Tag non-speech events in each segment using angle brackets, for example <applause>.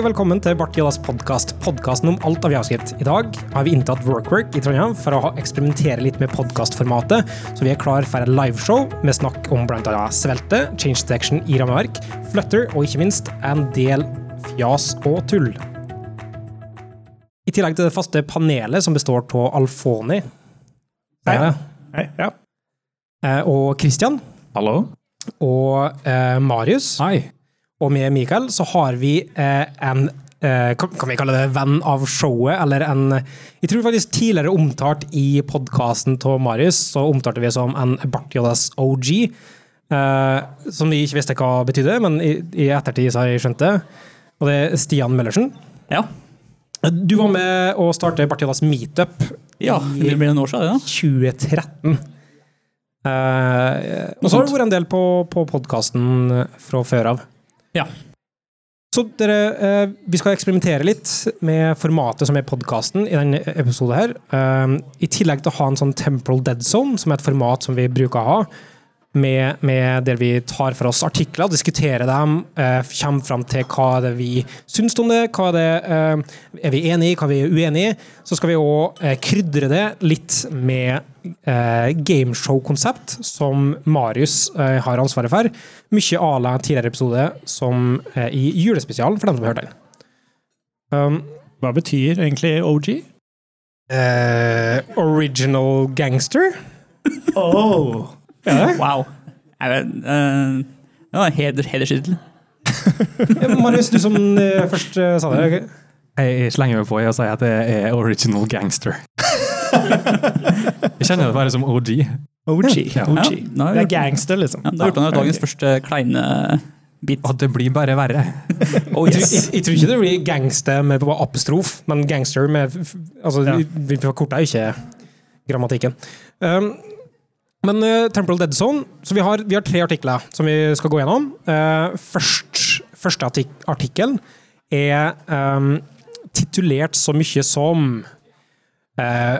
Hei, velkommen til Bart Jodas podkast, podkasten om alt av javskritt. I dag har vi inntatt Workwork i Trondheim for å eksperimentere litt med podkastformatet, så vi er klar for et liveshow med snakk om bl.a. svelte, change detection i rammeverk, flutter og ikke minst en del fjas og tull. I tillegg til det faste panelet som består av Alfoni Hei. Hei, ja. eh, og Christian Hallo? og eh, Marius. Hei. Og med Mikael så har vi eh, en eh, kan, vi kalle det venn av showet, eller en Jeg tror faktisk tidligere omtalt i podkasten til Marius, så omtalte vi som en Bartjodas OG. Eh, som vi ikke visste hva betydde, men i, i ettertid så har jeg skjønt det. Og det er Stian Møllersen. Ja. Du var med å starte Bartjodas meetup ja, det blir en år siden, ja. 2013. Eh, og så har du vært en del på, på podkasten fra før av. Ja. Så dere, eh, vi skal eksperimentere litt med formatet som er podkasten i denne episoden her. Eh, I tillegg til å ha en sånn temporal dead zone, som er et format som vi bruker å ha, med, med der vi tar for oss artikler, diskuterer dem, eh, kommer fram til hva er det vi syns om det, hva er det eh, er vi enig i, hva vi er uenig i. Så skal vi òg eh, krydre det litt med eh, gameshow-konsept, som Marius eh, har ansvaret for. Mye à la tidligere episode som eh, i julespesialen, for dem som har hørt den. Um, Hva betyr egentlig OG? eh, original gangster? <laughs> Oh. Wow. Jeg vet, eh, det var en heder, hederstittel. Marius, du som eh, først eh, sa det. Jeg slenger meg på i å si at det er original gangster. jeg kjenner det bare som OG. OG. Ja. OG. Ja, Det er gangster, liksom. Ja, da hørte han jo dagens første kleine bit. Og det blir bare verre. Oh, Jeg, tror- yes. jeg, jeg tror ikke det blir gangster med på apostrof, men gangster med Altså, Ja. vi, vi forkorter ikke grammatikken. Um, men uh, Temporal Dead Zone Så vi har, vi har tre artikler som vi skal gå gjennom. Uh, først, første artik artikkel er um, titulert så mye som uh,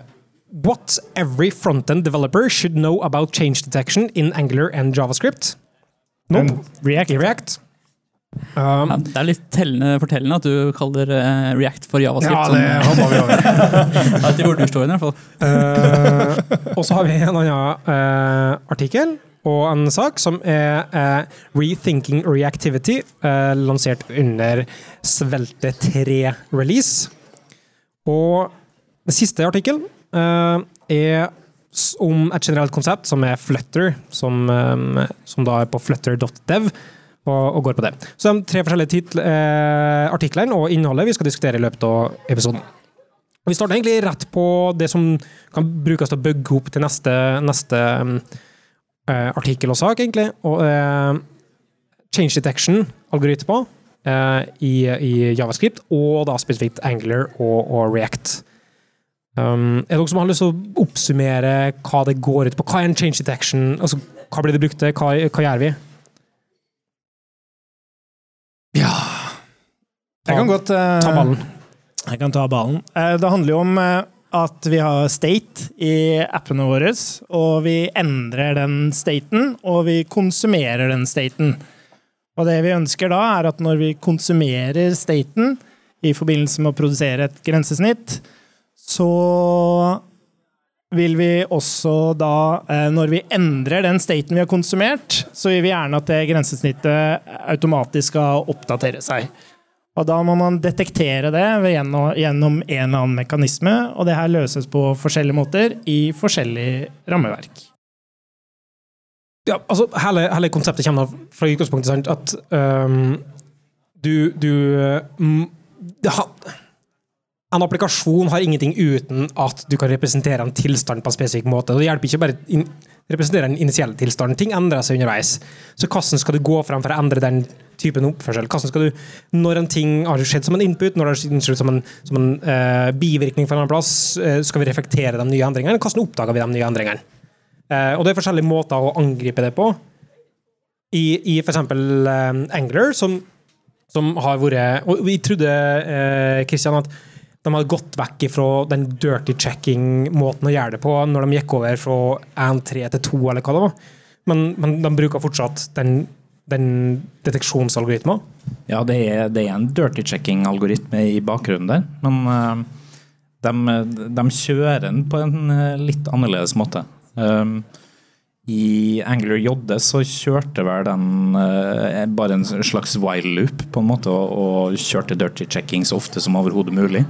What every front-end developer should know about change detection in Angular and JavaScript. Nope. React. I React. Um, Ja, det er litt tellende, fortellende at du kaller uh, React for javascript. Ja, det sånn. hoppa vi over. Det er du står i hvert fall. Uh, og så har vi en annen uh, artikkel og en sak som er uh, Rethinking Reactivity, lansert under Svelte 3-release. Og den siste artikkelen er om et generelt konsept som er Flutter, som, um, som da er på flutter.dev. Og, og går på det. Så de tre forskjellige titl, eh, artiklene og innholdet vi skal diskutere i løpet av episoden. Vi starter egentlig rett på det som kan brukes til å bygge opp til neste, neste um, eh, artikkel og sak, egentlig. Og eh, change detection-algoritmer eh, i, i Javascript, og da spesifikt Angler og, og React. Um, er det noen som har lyst til å oppsummere hva det går ut på? Hva er en change detection? Altså, hva blir det brukt til? Hva, hva gjør vi? Jeg kan godt uh, Ta ballen. Jeg kan ta ballen. Uh, Det handler jo om uh, at vi har state i appene våre, og vi endrer den staten, og vi konsumerer den staten. Og det vi ønsker da, er at når vi konsumerer staten i forbindelse med å produsere et grensesnitt, så vil vi også da, når vi endrer den staten vi har konsumert, så vil vi gjerne at det grensesnittet automatisk skal oppdatere seg. Og da må man detektere det gjennom, gjennom en eller annen mekanisme, og det her løses på forskjellige måter i forskjellig rammeverk. Ja, altså, hele, hele konseptet kommer fra utgangspunktet sant, at um, du, du mm, det En applikasjon har ingenting uten at du kan representere en tilstand på en spesifikk måte. Det hjelper ikke bare in, representere en initiell tilstand. Ting endrer seg underveis. Så hvordan skal du gå frem for å endre den typen oppførsel? Hvordan skal du, Når en ting har skjedd som en input, når det har skjedd som en, som en uh, bivirkning fra en annen plass, uh, skal vi reflektere de nye endringene? Hvordan oppdager vi de nye endringene? Uh, og det er forskjellige måter å angripe det på. I, i eh, Angler, som, som har vært Og vi trodde, Kristian, at de hadde gått vekk fra den dirty checking-måten å gjøre det på når de gikk over fra 1.3 til 2, eller hva det var. Men, men de bruker fortsatt den den deteksjonsalgoritmen? Ja, det er, det er en dirty checking-algoritme i bakgrunnen der, men uh, de, de kjører den på en eh, litt annerledes måte. Um, I Angler JD så kjørte vel den eh, bare en slags wild loop, på en måte, og, og kjørte dirty checking så ofte som overhodet mulig.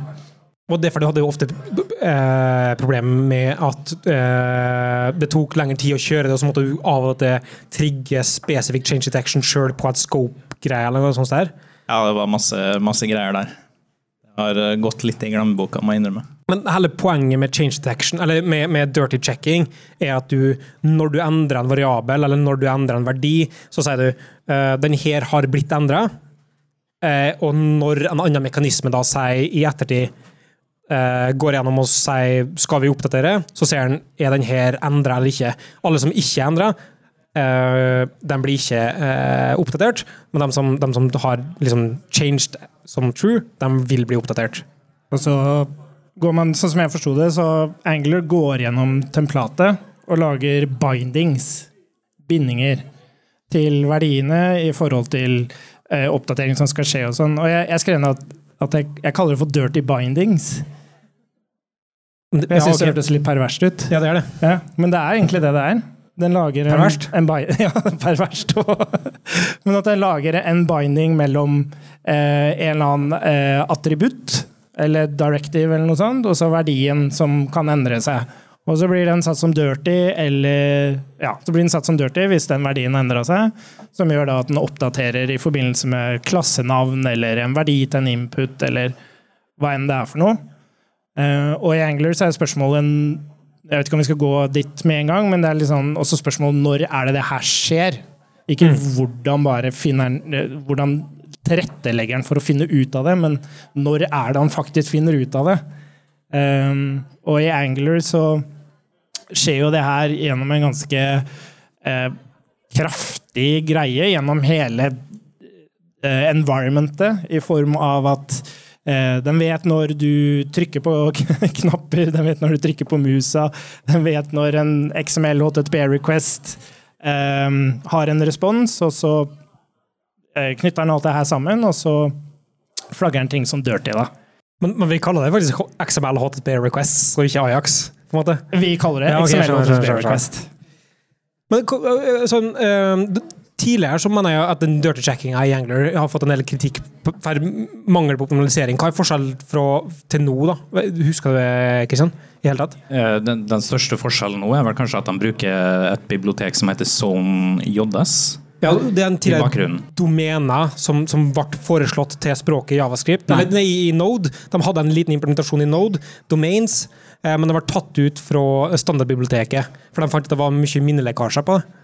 Og det fordi du hadde jo ofte eh, problemer med at eh, det tok lengre tid å kjøre det, og så måtte du av og til trigge specific change detection sjøl på et scope-greie eller noe sånt der. Ja, det var masse, masse greier der. Det har eh, gått litt i glemmeboka, må jeg innrømme. Men hele poenget med change detection, eller med, med dirty checking, er at du, når du endrer en variabel, eller når du endrer en verdi, så sier du uh, den her har blitt endra. Uh, og når en annen mekanisme da sier i ettertid går gjennom og sier skal vi oppdatere, så ser den er den her endra eller ikke. Alle som ikke er endra, den blir ikke oppdatert, men de som, de som har liksom changed som true, de vil bli oppdatert. Og så går man, sånn som jeg forsto det, så Angler går gjennom templatet og lager bindings, bindinger, til verdiene i forhold til eh, oppdatering som skal skje og sånn. Og jeg, jeg skrev ned at, at jeg, jeg, kaller det for dirty bindings. Jeg syns okay. det hørtes litt perverst ut. Ja, det er det. Ja, men det er egentlig det det er. Den lager perverst? En, en, <laughs> ja, perverst. <laughs> men at den lager en binding mellom eh, en eller annen eh, attributt, eller directive, eller noe sånt, og så verdien som kan endre seg. Og så blir den satt som dirty, eller Ja, så blir den satt som dirty hvis den verdien endrer seg, som gjør da at den oppdaterer i forbindelse med klassenavn eller en verdi til en input, eller hva enn det er for noe. Uh, og i Anglers er spørsmålet Jeg vet ikke om vi skal gå dit med en gang, men det er liksom også spørsmålet når er det det her skjer? Ikke mm. hvordan bare finner hvordan tilrettelegger han for å finne ut av det, men når er det han faktisk finner ut av det? Um, og i Angler så skjer jo det her gjennom en ganske uh, kraftig greie gjennom hele uh, environmentet, i form av at uh, den vet når du trykker på <laughs> knapper, den vet når du trykker på musa, den vet når en XML HTTP request um, har en respons, og så Eh, knytter den alt det her sammen, og så flagger den ting som dirty. da. Men, men, vi kaller det faktisk XML HTTP requests, og ikke Ajax? på en måte. Vi kaller det ja, okay, XML HTTP request. Men eh, sånn, Tidligere så mener jeg at den dirty checkinga i Angler har fått en del kritikk for mangel på optimalisering. Hva er forskjellen fra til nå, da? Husker du det, Kristian? I hele tatt? Den, den, største forskjellen nå er vel kanskje at de bruker et bibliotek som heter Zone JS. Ja, det er en tidligere domene som, som, ble foreslått til språket Javascript. Nei. Nei, i Node. De hadde en liten implementasjon i Node, domains, eh, men det var tatt ut fra standardbiblioteket. For de fant at det var mye minnelekkasjer på det.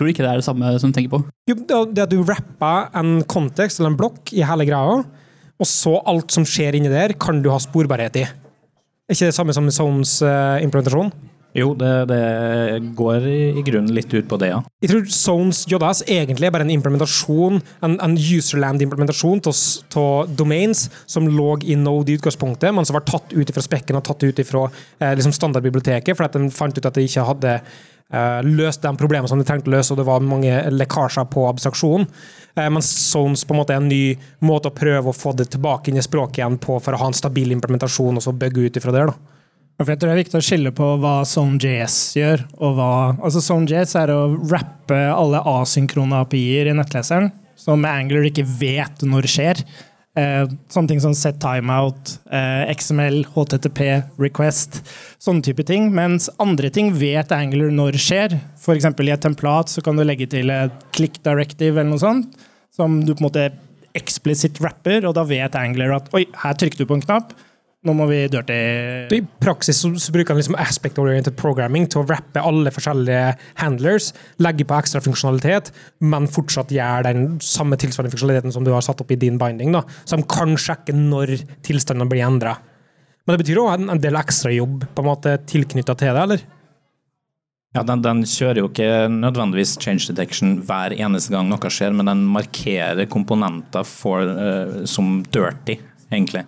Tror du ikke det er det samme som du tenker på? Jo, det at du rapper en kontekst eller en blokk i hele greia, og så alt som skjer inni der, kan du ha sporbarhet i. Er ikke det samme som Zones uh, implementasjon? Jo, det, det, går i, i grunnen litt ut på det, ja. Jeg tror Zones JS egentlig er bare en implementasjon, en, en userland-implementasjon av domains som lå i Node i utgangspunktet, men som var tatt ut fra spekken og tatt ut fra eh, liksom standardbiblioteket, fordi de fant ut at de ikke hadde eh, løst de problemene som de trengte å løse, og det var mange lekkasjer på abstraksjon. Eh, men Zones på en måte er en ny måte å prøve å få det tilbake inn i språket igjen på for å ha en stabil implementasjon og så bygge ut ifra det. da. Jeg tror det er viktig å skille på hva ZoneJS gjør. og hva, altså ZoneJS er å rappe alle asynkrone API-er i nettleseren, som Angler ikke vet når skjer. Eh, sånne ting som set timeout, eh, XML, HTTP, request, sånne type ting. Mens andre ting vet Angler når skjer. F.eks. i et templat så kan du legge til et click directive eller noe sånt, som du på en måte eksplisitt rapper, og da vet Angler at oi, her trykte du på en knapp nå må vi dirty I praksis så, bruker han liksom aspect-oriented programming til å rappe alle forskjellige handlers, legge på ekstra funksjonalitet, men fortsatt gjøre den samme tilsvarende funksjonaliteten som du har satt opp i din binding. Da. Så de kan sjekke når tilstandene blir endra. Men det betyr òg en, en del ekstrajobb tilknytta til det, eller? Ja, den, den, kjører jo ikke nødvendigvis change detection hver eneste gang noe skjer, men den markerer komponenter for, uh, som dirty, egentlig.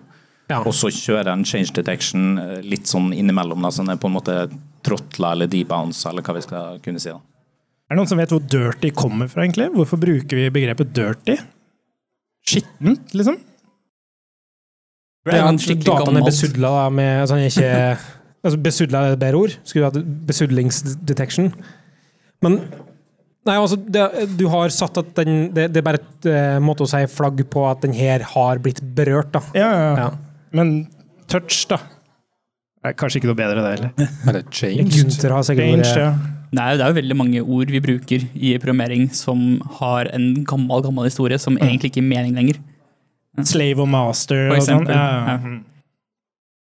Ja. Og så kjører en change detection eh, litt sånn innimellom, da, så den er på en måte trotla eller debounce, eller hva vi skal kunne si. da. Er det noen som vet hvor dirty kommer fra, egentlig? Hvorfor bruker vi begrepet dirty? Skittent, liksom? Det er en skikkelig gammelt besudla med sånn ikke <laughs> altså, Besudla er et bedre ord. Skulle hatt besudlingsdetection. Men Nei, altså, det, du har satt at den Det, det er bare et uh, måte å si flagg på at den her har blitt berørt, da. Ja, ja, ja. Men touch, da? Er kanskje ikke noe bedre, det heller. <laughs> Er det changed? Har sikkert ja. Det jo- det er jo veldig mange ord vi bruker i programmering som har en gammel gammel historie som egentlig ikke gir mening lenger. Slave og master og sånn. Ja. Mhm.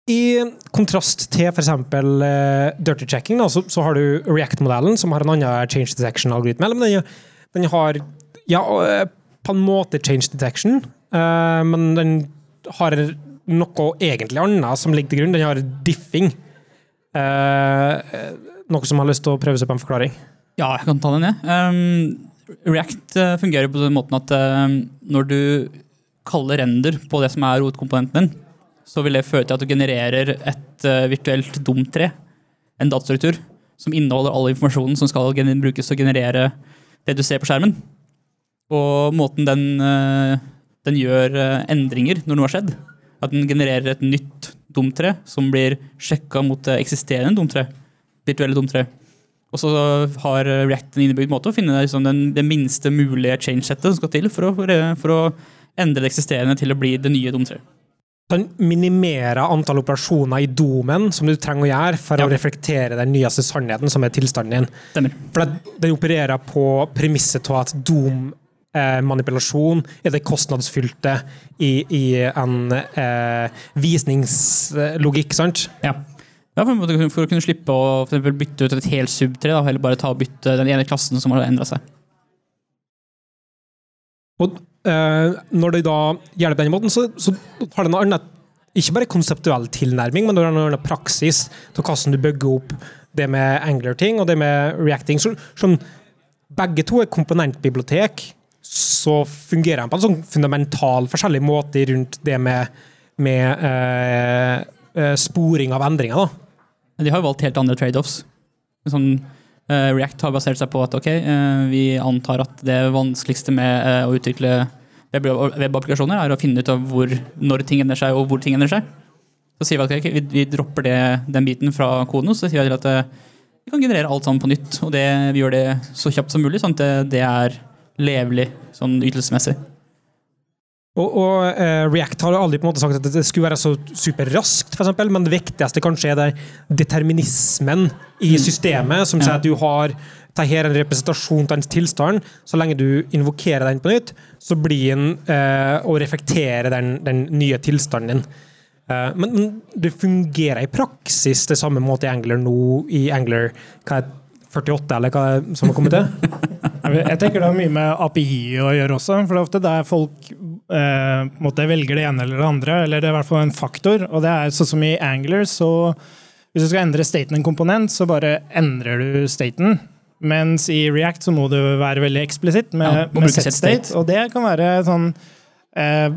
I kontrast til f.eks. Uh, dirty checking, da, så, så har du React-modellen, som har en annen change detection-algoritme. Men den, den har ja, eh, på en måte change detection, uh, men den har noe egentlig annet som ligger til grunn. Den har diffing. Eh, noe som har lyst til å prøve seg på en forklaring. Ja, jeg kan ta den, jeg. Um, React eh, fungerer på den måten at um, når du kaller render på det som er rotkomponenten din, så vil det føre til at du genererer et uh, virtuelt domtre, en datastruktur, som inneholder all informasjonen som skal brukes til å generere det du ser på skjermen. Og måten den, uh, den gjør uh, endringer når noe har skjedd, at den genererer et nytt domtre som blir sjekka mot det eksisterende domtre, virtuelle domtre. Og så har React en innebygd måte å finne liksom, den, det minste mulige change-settet som skal til for å, for, å- endre det eksisterende til å bli det nye domtreet. Den minimerer antall operasjoner i domen som du trenger å gjøre for Ja. å reflektere den nyeste sannheten, som er tilstanden din. Stemmer. For den opererer på premisset av at dom-manipulasjon er det kostnadsfylte i, i en eh, visningslogikk, sant? Ja. Ja, for, for å kunne slippe å eksempel, bytte ut et helt subtre, da, eller bare ta og bytte den ene klassen som har endra seg. Og eh, når de da gjør det på den måten, så, så har det en annen ikke bare konseptuell tilnærming, men har en annen praksis til hvordan du bygger opp det med Angler-ting og det med Reacting. Så, sånn, begge to er komponentbibliotek, så fungerer de på en sånn fundamental forskjellig måte rundt det med, med eh, eh, sporing av endringer. da. De har jo valgt helt andre trade-offs. Sånn, eh, React har basert seg på at ok, eh, vi antar at det vanskeligste med eh, å utvikle web- webapplikasjoner er å finne ut av hvor, når ting endrer seg, og hvor ting endrer seg. Så sier vi at okay, vi, vi dropper det, den biten fra koden, og så sier vi at eh, vi kan generere alt sammen på nytt. Og det, vi gjør det så kjapt som mulig, sånn at det, det er levelig sånn ytelsesmessig. Og, og eh, React har jo aldri på en måte sagt at det skulle være så superraskt, for eksempel, men det viktigste kanskje er det determinismen i systemet, som sier at du har det her er en representasjon av en tilstand. Så lenge du invokerer den på nytt, så blir den eh, å reflektere den, den nye tilstanden din. Eh, men, men det fungerer i praksis det samme måte i Angler nå, i Angler hva er 48, eller hva er som har kommet til? <laughs> Jeg tenker det har mye med API å gjøre også. For det er ofte der folk eh, velger det ene eller det andre, eller det er i hvert fall en faktor. Og det er sånn som i Angler, så hvis du skal endre staten en komponent, så bare endrer du staten. Mens i React så må du være veldig eksplisitt med, Ja, med set state. Og det kan være sånn eh,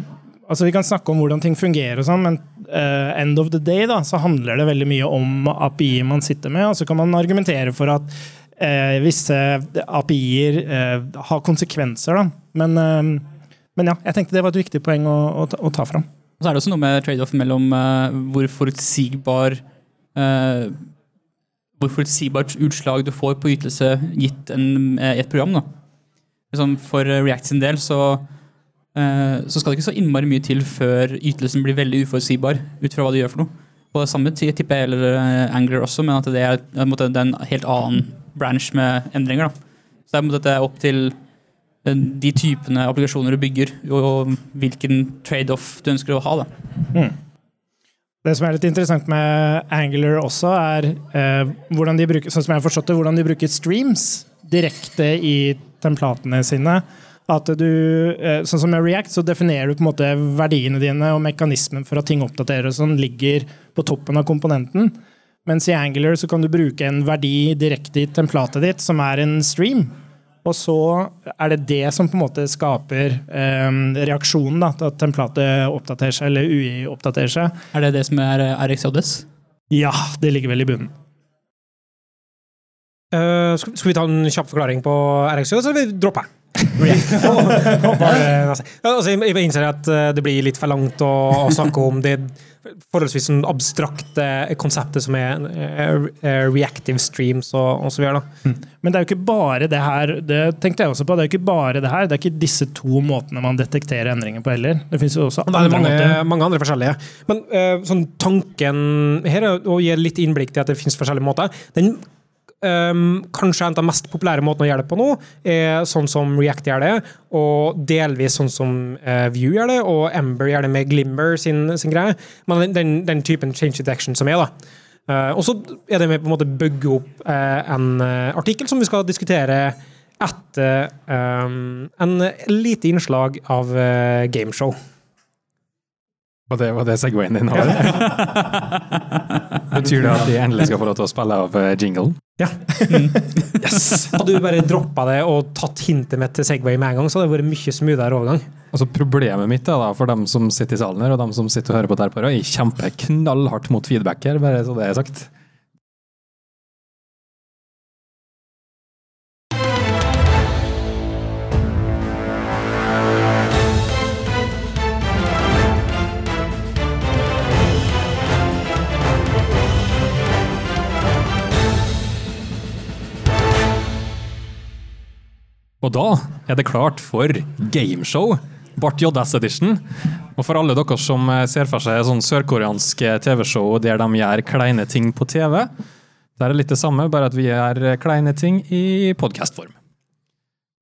Altså Vi kan snakke om hvordan ting fungerer, og sånn, men eh, end of the day da, så handler det veldig mye om API man sitter med. Og så kan man argumentere for at eh, visse API-er eh, har konsekvenser. Da. Men, eh, men ja, jeg tenkte det var et viktig poeng å, å, ta- å ta fram. Og så er det også noe med trade-off mellom eh, hvor forutsigbar eh, hvor forutsigbart utslag du får på ytelse gitt en, eh, et program. Da. Liksom for React sin del så, så skal det ikke så innmari mye til før ytelsen blir veldig uforutsigbar ut fra hva du gjør for noe. På samme tid tipper jeg gjelder Angler også, men at det er en helt annen branch med endringer. Da. Så det er opp til eh, de typene applikasjoner du bygger, og hvilken trade-off du ønsker å ha. Da. Det som er litt interessant med Angular også, er eh, hvordan de bruker, sånn som forstått hvordan de bruker streams direkte i templatene sine. At du, eh, sånn som med React, så definerer du på en måte verdiene dine og mekanismen for at ting oppdateres og sånn, ligger på toppen av komponenten. Mens i Angular så kan du bruke en verdi direkte i templatet ditt, som er en stream. Og så er det det som på en måte skaper um, reaksjonen, da, til at templatet oppdaterer seg, eller UI oppdaterer seg. Er det det som er eh, RxJS? Ja, det ligger vel i bunnen. Uh, skal, vi ta en kjapp forklaring på RXJS, så vil vi altså, jeg, innser at eh, det blir litt for langt å, å snakke om det forholdsvis sånn abstrakte konseptet som er reactive streams og, og så videre. da. Men det er jo ikke bare det her det tenkte jeg også på, det er jo ikke bare det her, det er ikke disse to måtene man detekterer endringer på heller. Det finnes jo også Det er mange, måter. mange andre forskjellige. Men uh, sånn tanken her er å gi litt innblikk til at det finnes forskjellige måter. Den ehm, kanskje en av de mest populære måtene å gjøre det på nå, er sånn som React gjør det, og delvis sånn som uh, Vue gjør det, og Ember gjør det med Glimmer sin, sin greie. Men den, den, typen change detection som er, da. Uh, og så er det med på en måte bygge opp uh, en artikkel som vi skal diskutere etter um, en lite innslag av gameshow. Og det var det Segwayen din var? Betyr det at de endelig skal få lov til å spille av eh, jinglen? Ja. yes. Hadde du bare droppa det og tatt hintet mitt til Segway med en gang, så hadde det vært mye smoothere overgang. Altså Problemet mitt er da, for dem som sitter i salen her, og dem som sitter og hører på der på, er jeg kjemper knallhardt mot feedback her, bare så det er sagt. Og da er det klart for gameshow. Bart JS Edition. Og for alle dere som eh, ser for seg sånn sørkoreanske TV-show der de gjør kleine ting på TV, det er litt det samme, bare at vi gjør kleine ting i podkastform.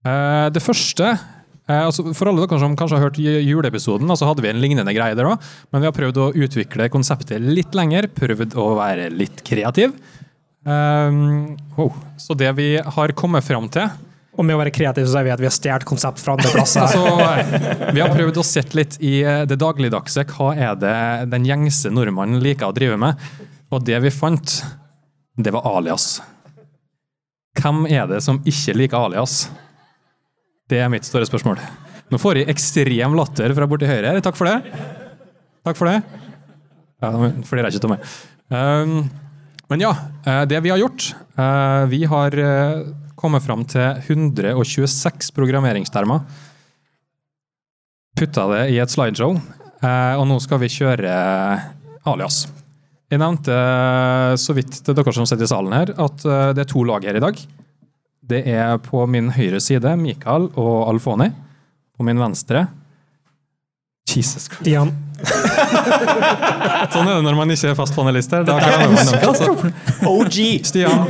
Eh, Det første eh, altså For alle dere som kanskje har hørt juleepisoden, så hadde vi en lignende greie der òg, men vi har prøvd å utvikle konseptet litt lenger, prøvd å være litt kreativ. Um, wow. Så det vi har kommet fram til Og med å være kreativ så sier vi at vi har stjålet konsept fra andre plasser. <laughs> Altså, vi har prøvd å sette litt i eh, det dagligdagse. Hva er det den gjengse nordmannen liker å drive med? Og det vi fant, det var alias. Hvem er det som ikke liker alias? Det er mitt store spørsmål. Nå får jeg ekstrem latter fra borti høyre her. Takk for det. Takk for det. Ja, de er ikke tomme. Um, men ja, eh, det vi har gjort eh, Vi har kommet fram til 126 programmeringstermer. Putta det i et slideshow, eh, og nå skal vi kjøre alias. Jeg nevnte eh, så vidt til dere som sitter i salen her, at eh, det er to lag her i dag. Det er på min høyre side Mikael og Alfoni. På min venstre Jesus Christ. Stian. Sånn er det når man ikke er fast panelist her. Da kan man altså. OG! Stian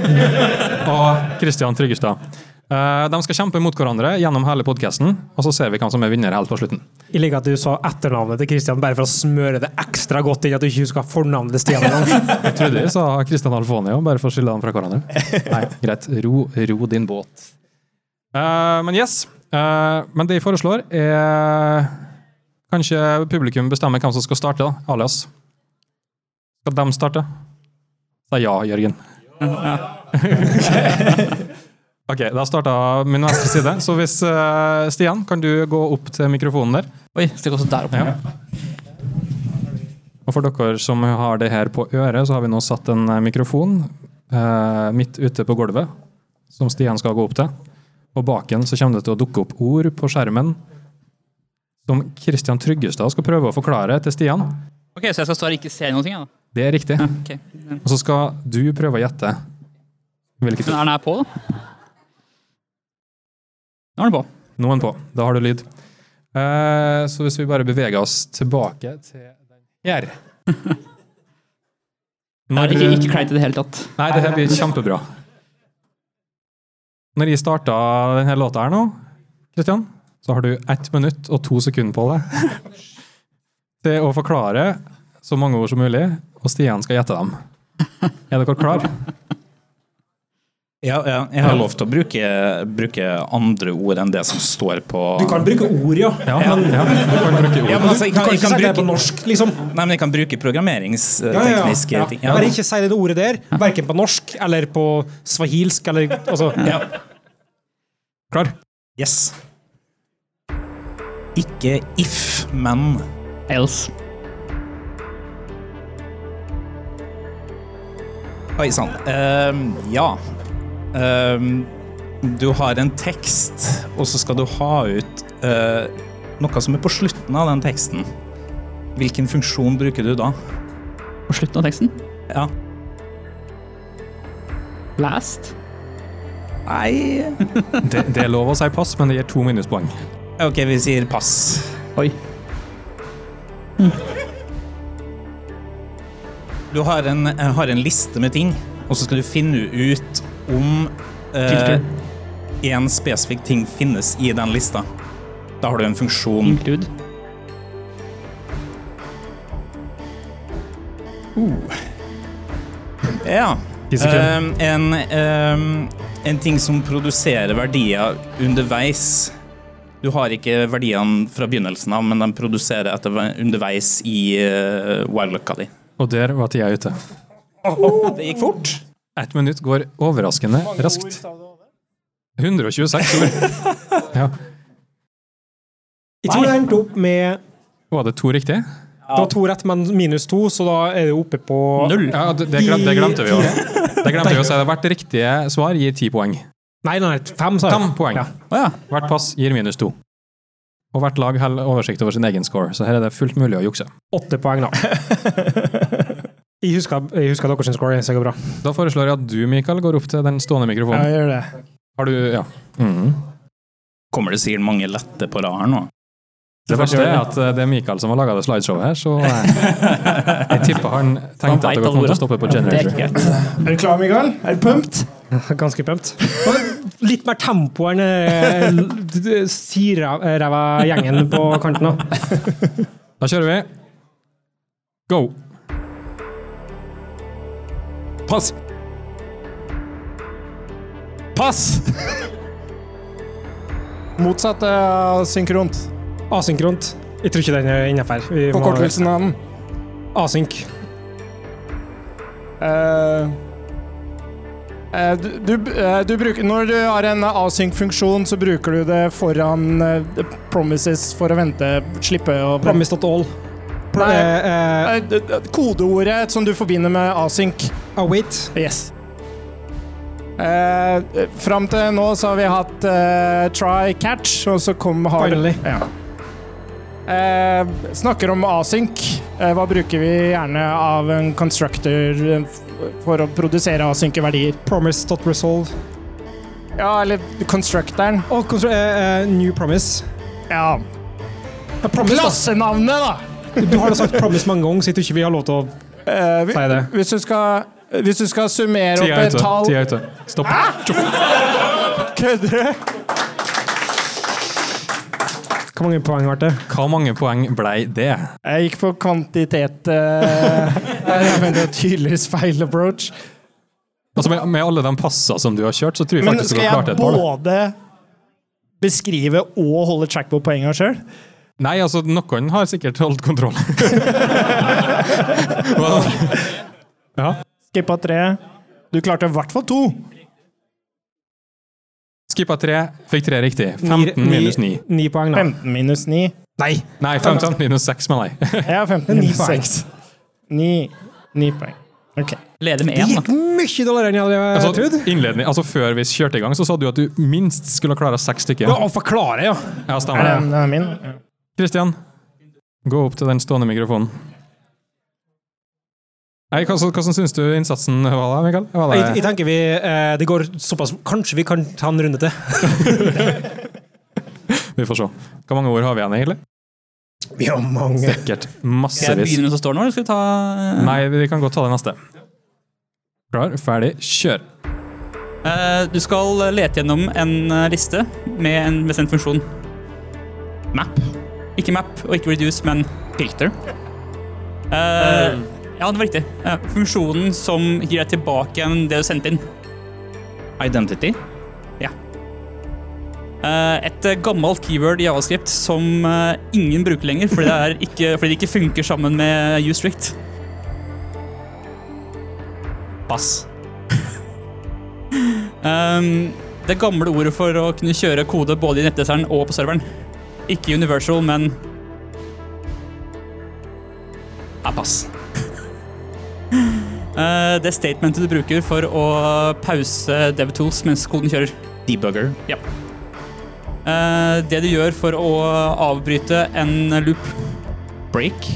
og Kristian Tryggestad. Eh, De skal kjempe mot hverandre gjennom hele podkasten, og så ser vi hvem som er vinner helt på slutten. Jeg liker at du sa etternavnet til Christian bare for å smøre det ekstra godt inn at du ikke husker fornavnet til Stian engang. Jeg trodde jeg sa Kristian Alfonio, bare for å skille dem fra hverandre. Nei, greit. Ro, ro din båt. Uh, men yes. Uh, men det jeg foreslår, er Kanskje publikum bestemmer hvem som skal starte, da. Alias. Skal de starte? Sa ja, Jørgen. Ja. <laughs> Ok, da starta min venstre side. Så hvis uh, Stian, kan du gå opp til mikrofonen der? Oi, stikk også der oppe. Ja. Og for dere som har det her på øret, så har vi nå satt en eh, mikrofon uh, midt ute på gulvet, som Stian skal gå opp til. Og baken så kommer det til å dukke opp ord på skjermen som Kristian Tryggestad skal prøve å forklare til Stian. Ok, Så jeg skal stå her og ikke se noen ting? Ja, da. Det er riktig. Ja, okay. Men Og så skal du prøve å gjette hvilket er den her på, da? Nå er den på. Nå er den på. Da har du lyd. Uh, så hvis vi bare beveger oss tilbake til den her <laughs> Det ikke, ikke kleint i det hele tatt. Nei, det her blir kjempebra. Når jeg starta denne låta her nå, Kristian, så har du ett minutt og to sekunder på deg <laughs> til å forklare så mange ord som mulig, og Stian skal gjette dem. Er dere klar? Ja, ja, jeg har lov til å bruke, bruke andre ord enn det som står på Du kan bruke ord, ja. Ja, ja, du kan bruke Ja, ord. men altså, jeg Du kan, kan jeg ikke kan si det på norsk, liksom. Nei, men jeg kan bruke Ja, ja, ja. programmeringstekniske Ja. ting. Bare ikke si det ordet der, verken på norsk eller på swahilsk eller altså. Ja. Klar? Yes. Ikke if, men Else. Oi sann. Uh, ja. Uh, du har en tekst, og så skal du ha ut uh, noe som er på slutten av den teksten. Hvilken funksjon bruker du da? På slutten av teksten. Ja. Last. Nei Det, det er lov å si pass, men det gir to minuspoeng. OK, vi sier pass. Oi. Du har en, eh, har en liste med ting, og så skal du finne ut om eh, en spesifikk ting finnes i den lista. Da har du en funksjon. Include. Ja. Ti sekunder. Ehm, en, ehm, en ting som produserer verdier underveis. Du har ikke verdiene fra begynnelsen av, men de produserer etter, underveis i uh, wildlocka di. Og der var tida ute. Det gikk fort. Ett minutt går overraskende raskt. 126 ord. <laughs> Ja. Jeg tror det endte opp med Var det to riktige? Det var to rett, men minus to, så da er det oppe på Null. Ja, det, det, glemte, det glemte vi jo. Det glemte vi å si. Hvert riktige svar gir ti poeng. Nei, nei, fem, sa jeg. Fem poeng. Ja. Oh, ja. Hvert pass gir minus to. Og hvert lag holder oversikt over sin egen score, så her er det fullt mulig å jukse. Åtte poeng, da. <laughs> Jeg husker, jeg husker deres score, så det går bra. Da foreslår jeg at du, Mikael, går opp til den stående mikrofonen. Ja, jeg gjør det. Har du Ja. Mhm. Kommer det sikkert mange lette på rad her nå? Det verste er at eh, det er Mikael som har laga det slideshowet her, så eh, <laughs> jeg tipper han tenkte at det kom til å stoppe på er generator. Er du klar, Mikael? Er du pumped? <laughs> Ganske pumped. Litt mer tempo enn eh, siræva gjengen på kanten. da. <laughs> Da kjører vi. Go! Pass. Pass! <laughs> Motsatt av synkront. Asynkront. Jeg tror ikke den er innafor. Forkortelsen av den. Asynk. Eh, eh, du, du, eh, du bruker, når du har en async-funksjon, så bruker du det foran uh, promises for å vente, slippe å Promise.all. Pro Nei. eh, eh, Eh, d- d- Kodeordet som du forbinder med async. await. Yes. Uh, fram til nå så har vi hatt uh, try catch, og så kom har Finally. Ja. Eh, snakker om async. Eh, hva bruker vi gjerne av en constructor eh, for å produsere asynke verdier? Promise.resolve. Ja, eller constructoren. Og constru uh, uh, new promise. Ja. Ja, promise. Klassenavnet, da! Du har da sagt promise mange ganger, så ikke vi har lov til å uh, vi- si det. hvis, du skal, hvis du skal summere opp et tall Tida er ute. Stopp. Kødder du? Hvor mange poeng ble det? Hva mange poeng blei det? Jeg gikk for kvantitet. eh, <laughs> jeg mener tydeligvis feil approach. Altså med, med alle de passa som du har kjørt, så tror jeg Men faktisk du har klart jeg et par. da. både beskrive og holde track på poengene sjøl? Nei, altså, noen har sikkert holdt kontroll. <laughs> <laughs> Ja. Skippa tre. Du klarte i hvert fall to. Skippa tre, fikk tre riktig. Ni- 15 minus 9. Ni poeng, da. 15 minus 9. Nei! Nei, 15 minus 6, mener jeg. <laughs> Ja, 15 Ni minus poeng. 6. 9, 9 poeng. Ok. Leder med Det én, gikk mye dårligere enn jeg hadde Altså, trodd. innledning, altså Før vi kjørte i gang, så sa du at du minst skulle klare seks stykker. Ja, å forklare, ja. Ja, Er stemmer det, den er min? Kristian, gå opp til den stående mikrofonen. Nei, hva, hva som syns du innsatsen var da, Mikael? Var Jeg, jeg tenker vi eh, Det går såpass Kanskje vi kan ta en runde til. <laughs> vi får se. Hvor mange ord har vi igjen, egentlig? Vi har mange. Sikkert Skal jeg massevis. begynne med som står nå, eller skal vi ta Nei, vi kan godt ta det neste. Klar, ferdig, kjør. Eh, Du skal lete gjennom en eh, liste med en bestemt funksjon. Map. Ikke map og ikke reduce, men filter. Eh, ja, det var riktig. Funksjonen som gir deg tilbake igjen det du sendte inn. Identity. Ja. et eh, gammelt keyword i Javascript som eh, ingen bruker lenger fordi det, er <laughs> ikke, fordi det ikke funker sammen med ustrict. Pass. <laughs> Um, det gamle ordet for å kunne kjøre kode både i nettleseren og på serveren. Ikke universal, men Ja, pass. Eh, det statementet du bruker for å pause DevTools mens koden kjører. Debugger. Eh, det du gjør for å avbryte en loop. Break.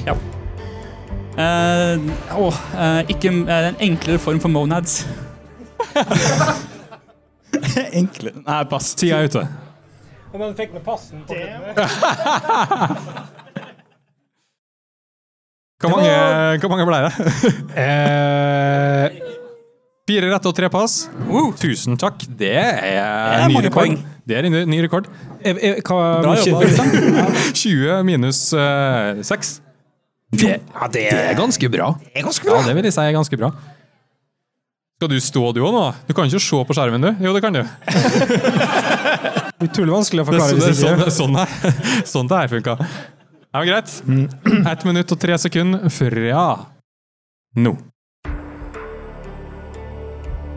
Eh, åh, eh, ikke en enklere form for monads. <laughs> Enkle Nei, pass. Tida er ute. Om han fikk med passen på <laughs> Hvor mange, hvor mange ble det? <laughs> eh, Fire rette og tre pass. Tusen takk. Det er, er ny rekord. poeng. Det er en ny, ny rekord. eh, eh, hva Bra jobba, Øystein. 20 <laughs> minus uh, 6. Det, ja, det Det er ganske bra. er ganske Ja, det vil jeg si er ganske bra. Skal du stå du òg nå? Du kan ikke se på skjermen, du. Jo, det kan du. Utrolig vanskelig å Det er, forklare så, det er hvis <laughs> sånn, det er sånn, sånn det her funka. Ja, var greit. Ett minutt og tre sekunder fra nå.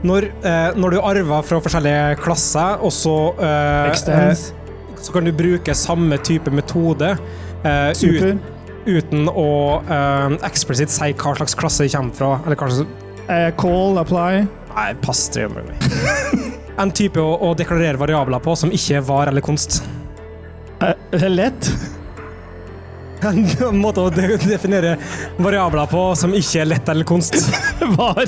Når, eh, når du arver fra forskjellige klasser, og så eh, eh, så kan du bruke samme type metode eh, Super. ut, uten å eh, eksplisitt si hva slags klasse det kommer fra. Eller hva slags Eh, call, apply. Nei, pass det gjør meg. <laughs> En type å, å deklarere variabler på som ikke er var eller konst. Eh, lett. En måte å de definere variabler på som ikke er lett eller konst. <laughs> Var.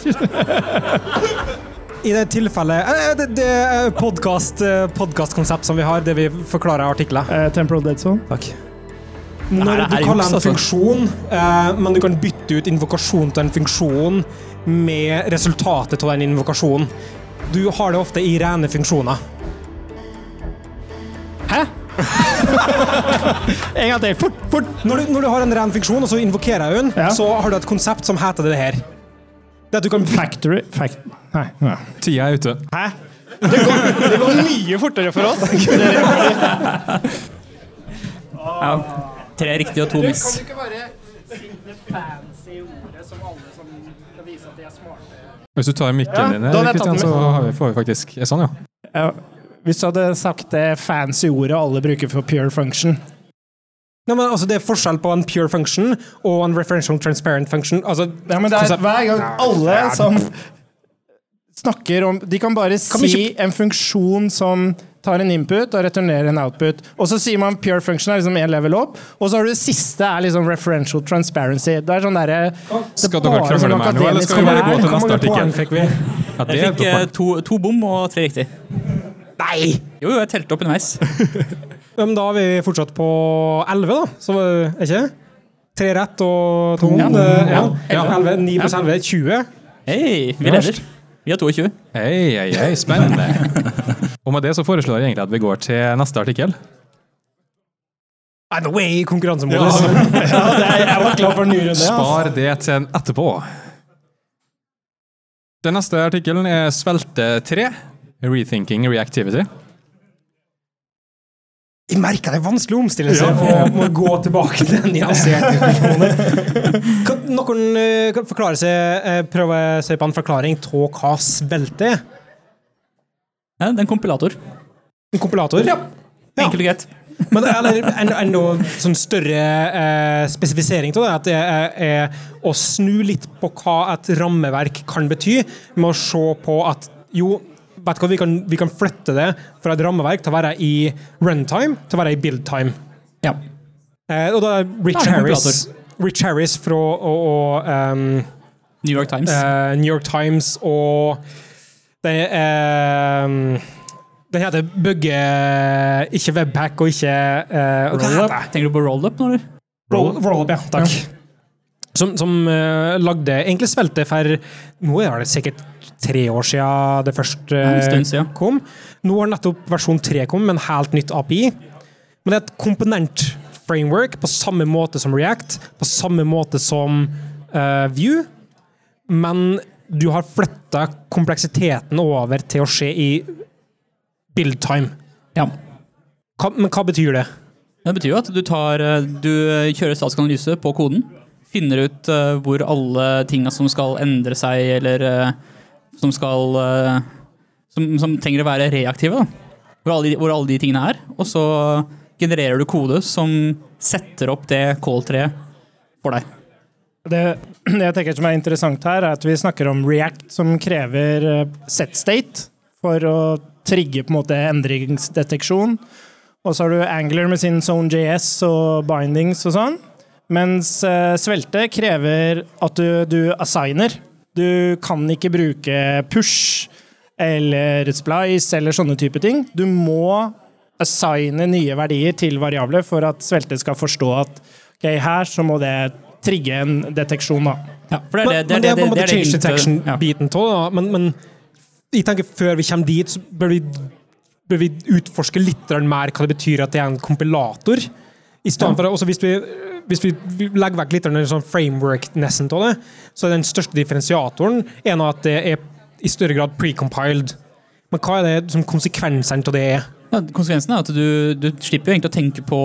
I det tilfellet eh, Det, det er podcast, eh, podcastkonsept som vi har, det vi forklarer i artikler. Eh, temporal dead zone. Takk. Når du er kaller en altså. funksjon, eh, men du kan bytte ut invokasjon til en funksjon med resultatet av den invokasjonen. Du har det ofte i rene funksjoner. <laughs> En gang til. Fort, fort. Når du, når du har en ren funksjon, og så invokerer jeg den, Ja. så har du et konsept som heter det her. Det at du kan Factory Fact... Nei. Ja. Tida er ute. Hæ? Det går, det går mye fortere for oss. <laughs> Ja. Tre riktige og to miss. du ikke bare sitte fancy ordet som alle som skal vise at de er smarte? Hvis du tar mikken Ja, din, her, Kristian, så har vi, får vi faktisk Sånn, ja. Hvis du hadde sagt det fancy ordet alle bruker for pure function Nei, men altså, Det er forskjell på en pure function og en referential transparent function. Altså, ja, men det er konsept- Hver gang alle som snakker om De kan bare Kan si en funksjon som tar en input og returnerer en output. Og så sier man pure function er liksom én level opp, og så har du det siste er liksom referential transparency. Det er sånn derre Skal dere krangle meg nå, eller skal vi bare gå til neste artikkel? fikk vi? ja det Jeg fikk eh, to, to bom og tre riktig. Nei! Jo, jo, jeg telte opp underveis. <laughs> Ja, Men da er vi fortsatt på 11, da. Så er ikke? Tre rett og to. Ja. Ja. Ja. Ja. 11, 9 pluss 11 20. Hei, vi leder. Vi har 22. Hei, hei, hei, spennende. Og med det så foreslår jeg egentlig at vi går til neste artikkel. By the way, konkurransemodus. <laughs> ja, det er, Jeg var klar for en ny runde. Altså. Spar det til en etterpå. Den neste artikkelen er Svelte 3. Rethinking Reactivity. Jeg merker det er vanskelig å omstille seg og å gå tilbake til den nyanserte informasjonen. Kan noen eh, kan forklare seg, prøve å se på en forklaring av hva svelte er? Ja, det er en kompilator. En kompilator? Ja. Enkelt og greit. Men eller, en- enda sånn større eh, spesifisering av det, at det er, er å snu litt på hva et rammeverk kan bety, med å se på at jo, vet du hva, vi kan, vi kan flytte det fra et rammeverk til å være i runtime til å være i buildtime. Ja. Eh, og da er Rich Da er Harris, Rich Harris fra og, og, um, New York Times. Uh, New York Times og det er um, Den heter Bugge Ikke Webpack og ikke uh, heter det? Tenker du på rollup nå, eller? Rollup, roll ja. Takk. Som, som uh, lagde egentlig svelte for Nå er det sikkert tre år siden det først eh, Ja, siden. kom. Nå har nettopp versjon 3 kommet med en helt nytt API. Men det er et komponent-framework på samme måte som React, på samme måte som uh, Vue. Men du har flytta kompleksiteten over til å skje i build time. Ja. Hva, men hva betyr det? Det betyr jo at du, tar, eh, du kjører statisk analyse på koden. Finner ut eh, hvor alle tinga som skal endre seg, eller eh, som skal eh, som, som trenger å være reaktive. Hvor, alle de, hvor alle de tingene er. Og så genererer du kode som setter opp det call-treet for deg. Det, det jeg tenker som er interessant her, er at vi snakker om React, som krever eh, set state for å trigge på en måte endringsdeteksjon. Og så har du Angler med sin Zone.js og bindings og sånn. Mens eh, Svelte krever at du, du assigner. Du kan ikke bruke push eller splice eller sånne type ting. Du må assigne nye verdier til variabler for at Svelte skal forstå at ok, her så må det trigge en deteksjon. da. Ja, for det er Men, det, men det en måte det change ja. detection-biten av det. Men, men jeg tenker før vi kommer dit, så bør vi, bør vi utforske litt mer hva det betyr at det er en kompilator. I stedet for, også hvis vi, hvis vi legger vekk litt sånn framework-nessen av det, så er den største differensiatoren en av at det er i større grad precompiled. Men hva er det som konsekvensene av det er? Ja, konsekvensen er at du, du slipper egentlig å tenke på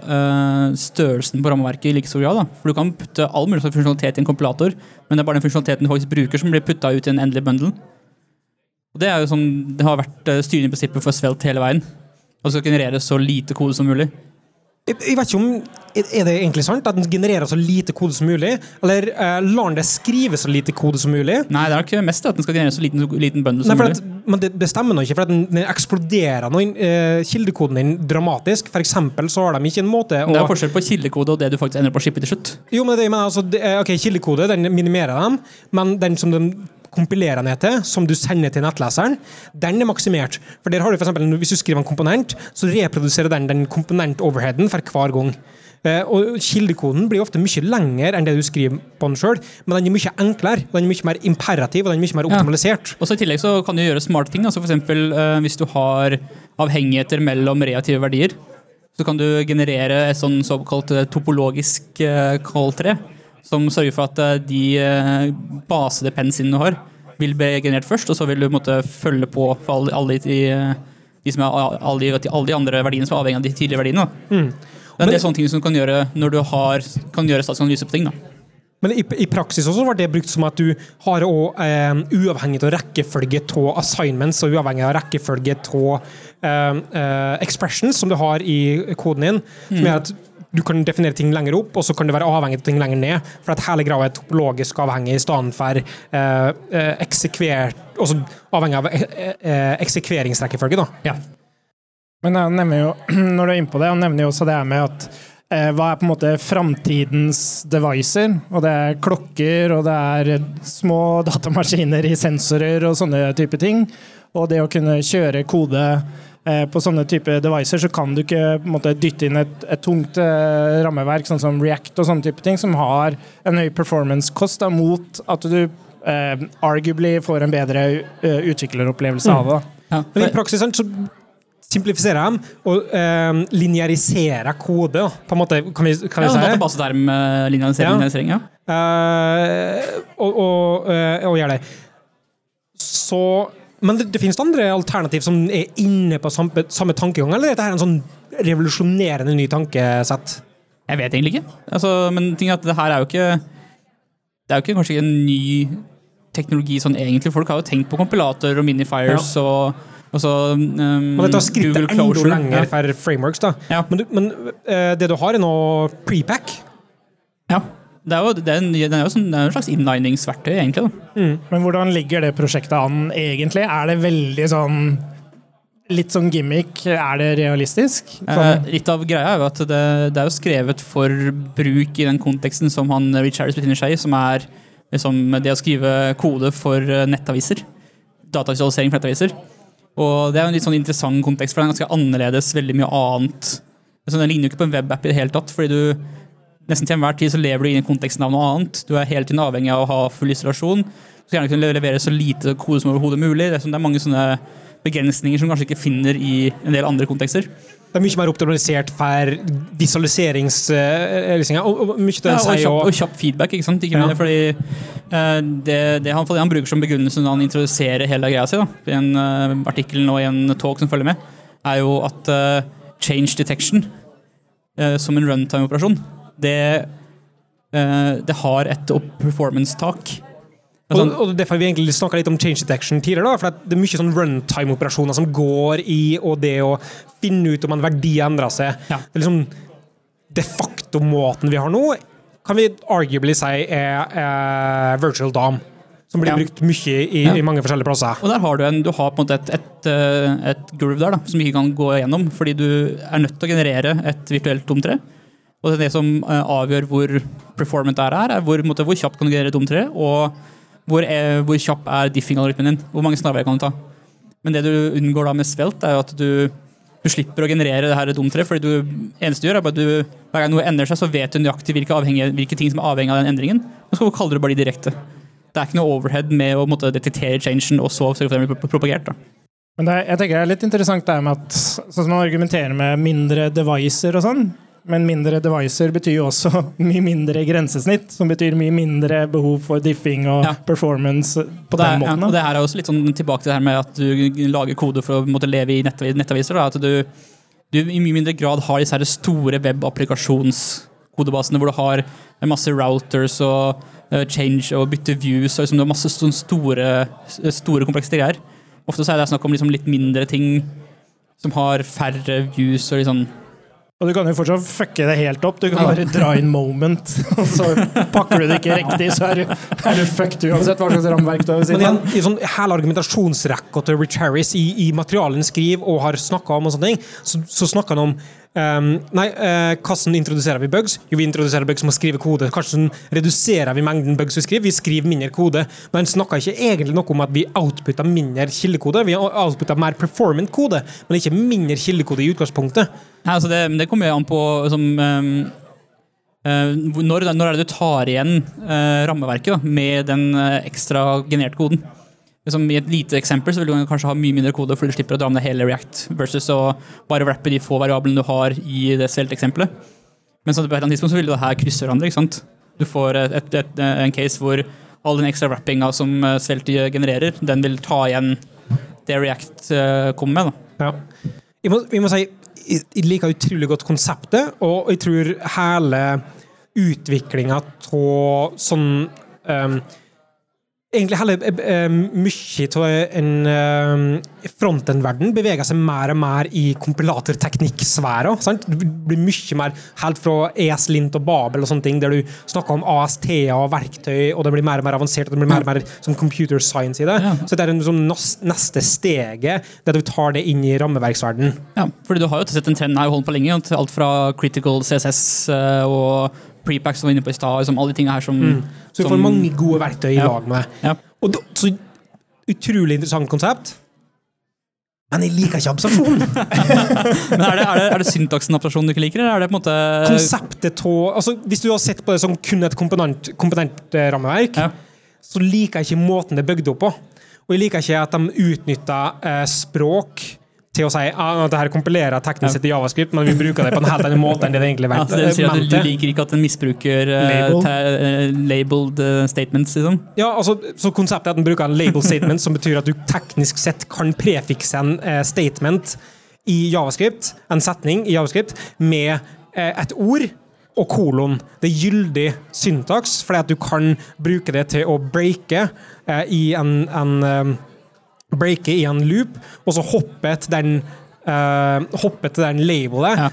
uh, størrelsen på rammeverket i like stor grad. Da. For du kan putte all mulig funksjonalitet i en kompilator, men det er bare den funksjonaliteten du faktisk bruker, som blir putta ut i en endelig bundle. Og Det er jo sånn, det har vært uh, styrende prinsippet for Svelte hele veien. Og så generere så lite kode som mulig. Jeg, jeg vet ikke om Er det egentlig sant at den genererer så lite kode som mulig? Eller uh, lar den det skrive så lite kode som mulig? Nei, det er ikke mest at den skal generere så liten, liten Nei, som mulig. at, men det, det stemmer nå ikke, for den, den eksploderer nå eh, kildekoden din dramatisk. For eksempel så har de ikke en måte å Det er forskjell på kildekode og det du faktisk ender på å shippe til slutt. Jo, men det, mener, altså, det, er- ok, Kildekode den minimerer dem, men den som de kompilerer ned til, som du sender til nettleseren, den er maksimert. For der har du for eksempel, Hvis du skriver en komponent, så reproduserer den den komponent-overheaden for hver gang. Eh, og Kildekoden blir ofte mye lengre enn det du skriver på den sjøl, men den er mye enklere, den er mye mer imperativ og den er mye mer Ja. optimalisert. Og så I tillegg så kan du gjøre smarte ting. Altså for eksempel, eh, hvis du har avhengigheter mellom reaktive verdier, så kan du generere et sånn såkalt eh, topologisk call-tre, som sørger for at eh, de basede basedepensene du har, vil bli generert først, og så vil du måtte følge på for alle, alle de, de, som er, alle, de, alle de andre verdiene som er avhengig av de tidligere verdiene. Da. Det er en del sånne ting som du kan gjøre når du har, kan gjøre statsanalyse på ting. Da. Men i, i praksis også var det brukt som at du har òg eh, uavhengig av rekkefølge av assignments og uavhengig av rekkefølge av eh, eh, expressions som du har i koden din, som gjør at du kan definere ting lenger opp, og så kan det være avhengig av ting lenger ned. For at hele greia er topologisk avhengig i stedet for eh, eh, Altså avhengig av eh, eh, eksekveringsrekkefølge, da. Ja. Men han nevner jo, <clears throat> når du er inne på det, han nevner jo også det her med at eh, hva er på en måte framtidens devicer? Og det er klokker, og det er små datamaskiner i sensorer og sånne type ting. Og det å kunne kjøre kode på sånne type devices så kan du ikke på en måte, dytte inn et, et tungt eh, rammeverk, sånn som React og sånne type ting, som har en høy performance-kost mot at du eh, arguably får en bedre uh, utvikleropplevelse av det. Ja, Men i praksis så simplifiserer de og eh, lineariserer kode, på en måte, kan vi, kan vi ja, si. databaseterm, eh, linearisering, Ja. linearisering, ja. Uh, og, og, uh, og gjør det. Så Men det, det finnes andre alternativ som er inne på samme, samme tankegang, eller er dette en sånn revolusjonerende ny tankesett? Jeg vet egentlig ikke. Altså, men ting er at det her er jo ikke Det er jo ikke kanskje en ny teknologi sånn egentlig. Folk har jo tenkt på kompilator og minifiers og, og så um, dette skrittet enda lenger Ja. for frameworks. da. Ja. Men, du, men uh, det du har, er nå prepack. ja. Det er jo, det er en, det er jo sånn, det er en slags innliningsverktøy, egentlig. Mm. Men hvordan ligger det prosjektet an egentlig? Er det veldig sånn Litt sånn gimmick? Er det realistisk? Eh, Sånn, litt av greia er jo at det, det er jo skrevet for bruk i den konteksten som han Rich Harris befinner seg i, som er liksom det å skrive kode for eh, nettaviser. Datavisualisering for nettaviser. Og det er jo en litt sånn interessant kontekst, for det er ganske annerledes veldig mye annet. Altså, den ligner jo ikke på en webapp i det hele tatt, fordi du nesten til enhver tid så lever du inn i konteksten av noe annet. Du er hele tiden avhengig av å ha full isolasjon. Du skal gjerne kunne levere så lite kode som overhodet mulig. Det er, det mange sånne begrensninger som kanskje ikke finner i en del andre kontekster. Det er mye mer optimalisert for visualiseringsløsninger. Og, og av Ja, og, kjapp, og kjapp feedback, ikke sant? Ikke Ja. mer, fordi uh, det, det han, han bruker som begrunnelse når han introduserer hele greia si, da, i en uh, artikkel og i en talk som følger med, er jo at uh, change detection eh, som en runtime-operasjon, det, eh, det har et performance-tak. Og, Sånn, og derfor har vi egentlig snakka litt om change detection tidligere. da, for Det er mye sånn runtime-operasjoner som går i og det å finne ut om en verdi endrer seg. Ja. Det er liksom De facto-måten vi har nå, kan vi arguably si er, er virtual dom. Som blir Ja. brukt mye i, Ja. i mange forskjellige plasser. Og der har du, en, du har på en måte et, et, eh, et groove der da, som vi ikke kan gå gjennom, fordi du er nødt til å generere et virtuelt domtre. Og det, er det som eh, avgjør hvor performant det er er hvor, måte, hvor kjapt kan du generere domtre, og hvor, er, hvor kjapp er diffing-algoritmen din. Hvor mange snarveier kan du ta. Men det du unngår da med Svelt, er jo at du, du slipper å generere det her domtreet, fordi du, eneste du gjør, er at du, hver gang noe endrer seg, så vet du nøyaktig hvilke, hvilke ting som er avhengig av den endringen, og så kaller du bare de direkte. Det er ikke noe overhead med å måtte, detektere changen og så sørge for den blir propagert. Da. Men det, jeg tenker det er litt interessant det med at sånn som man argumenterer med mindre devices og sånn, men mindre devicer betyr jo også <laughs> mye mindre grensesnitt, som betyr mye mindre behov for diffing og Ja. performance på det, den den ja, måten. og det her er også litt sånn tilbake til det her med at du lager kode for å måtte leve i nettavi- nettaviser. Da, at du, du i mye mindre grad har disse her store webapplikasjonskodebasene hvor du har masse routers og eh, change og bytte views og liksom, du har masse sånne store, store kompleksitet greier. Ofte så er det snakk om liksom litt mindre ting som har færre views og liksom Og du kan jo fortsatt fucke det helt opp. Du kan bare dra inn moment, <laughs> og så pakker du det ikke riktig, så er du, er du fucked uansett hva slags rammeverk du har ved siden av. i sånn hele argumentasjonsrekka til Rich Harris i, i materialen han skriver og har snakka om, og sånne ting, så, så snakker han om ehm, Nei, uh, hvordan introduserer vi bugs? Jo, vi introduserer bugs med å skrive kode. Hvordan reduserer vi mengden bugs vi skriver? Vi skriver mindre kode. Men han snakka ikke egentlig noe om at vi outputter mindre kildekode. Vi outputter mer performant kode, men ikke mindre kildekode i utgangspunktet. Nei, altså det, det kommer jo an på som, um eh, når, når er det du tar igjen uh, rammeverket da, med den uh, ekstra genererte koden? Liksom I et lite eksempel så vil du kanskje ha mye mindre kode fordi du slipper å dra med deg hele React, versus å bare rappe de få variablene du har i det Svelte-eksempelet. Men så på et eller annet tidspunkt så vil det her krysse hverandre. ikke sant? Du får et, et, et, en case hvor all den ekstra rappinga som eh, Svelte genererer, den vil ta igjen det React eh, kommer med. da. Ja. Jeg må, jeg må si jeg liker utrolig godt konseptet, og jeg tror hele utviklinga av sånn um, Egentlig hele eh, mye av en uh, frontend-verden beveger seg mer og mer i kompilatorteknikksfæra. Det blir mye mer helt fra ES-lint og Babel og sånne ting, der du snakker om AST-er og verktøy, og det blir mer og mer avansert, og det blir mer og mer som computer science i det. Ja. Så det er en sånn neste steget, der du tar det inn i rammeverksverdenen. Ja, fordi du har jo sett en trend her holdt på lenge. Alt fra critical CSS eh, og prepack som var inne på i stad. Liksom alle de tingene her som, Så du får mange gode verktøy i Ja. lag med. Ja. Og da, så utrolig interessant konsept. Men jeg liker ikke abstraksjon. <laughs> Men er det, er det, er det syntaksen abstrasjon du ikke liker, eller er det på en måte Konseptet av altså, Hvis du har sett på det som kun et komponent, komponentrammeverk, Ja. så liker jeg ikke måten det er bygd opp på. Og jeg liker ikke at de utnytter eh, språk til å si ah, at det her kompilerer teknisk sett i javascript, men vi bruker det på en helt annen måte enn det det egentlig er Ja, det vil si at du, liker ikke at den misbruker uh, Label. labeled eh, statements, liksom? Ja, altså, så Konseptet er at den bruker en label statement, som betyr at du teknisk sett kan prefikse en uh, statement i javascript, en setning i javascript, med et ord og kolon. Det er gyldig syntaks, fordi at du kan bruke det til å breake i en, en eh, breake i en loop, og så hopper til den, uh, hopper til den labelet Ja.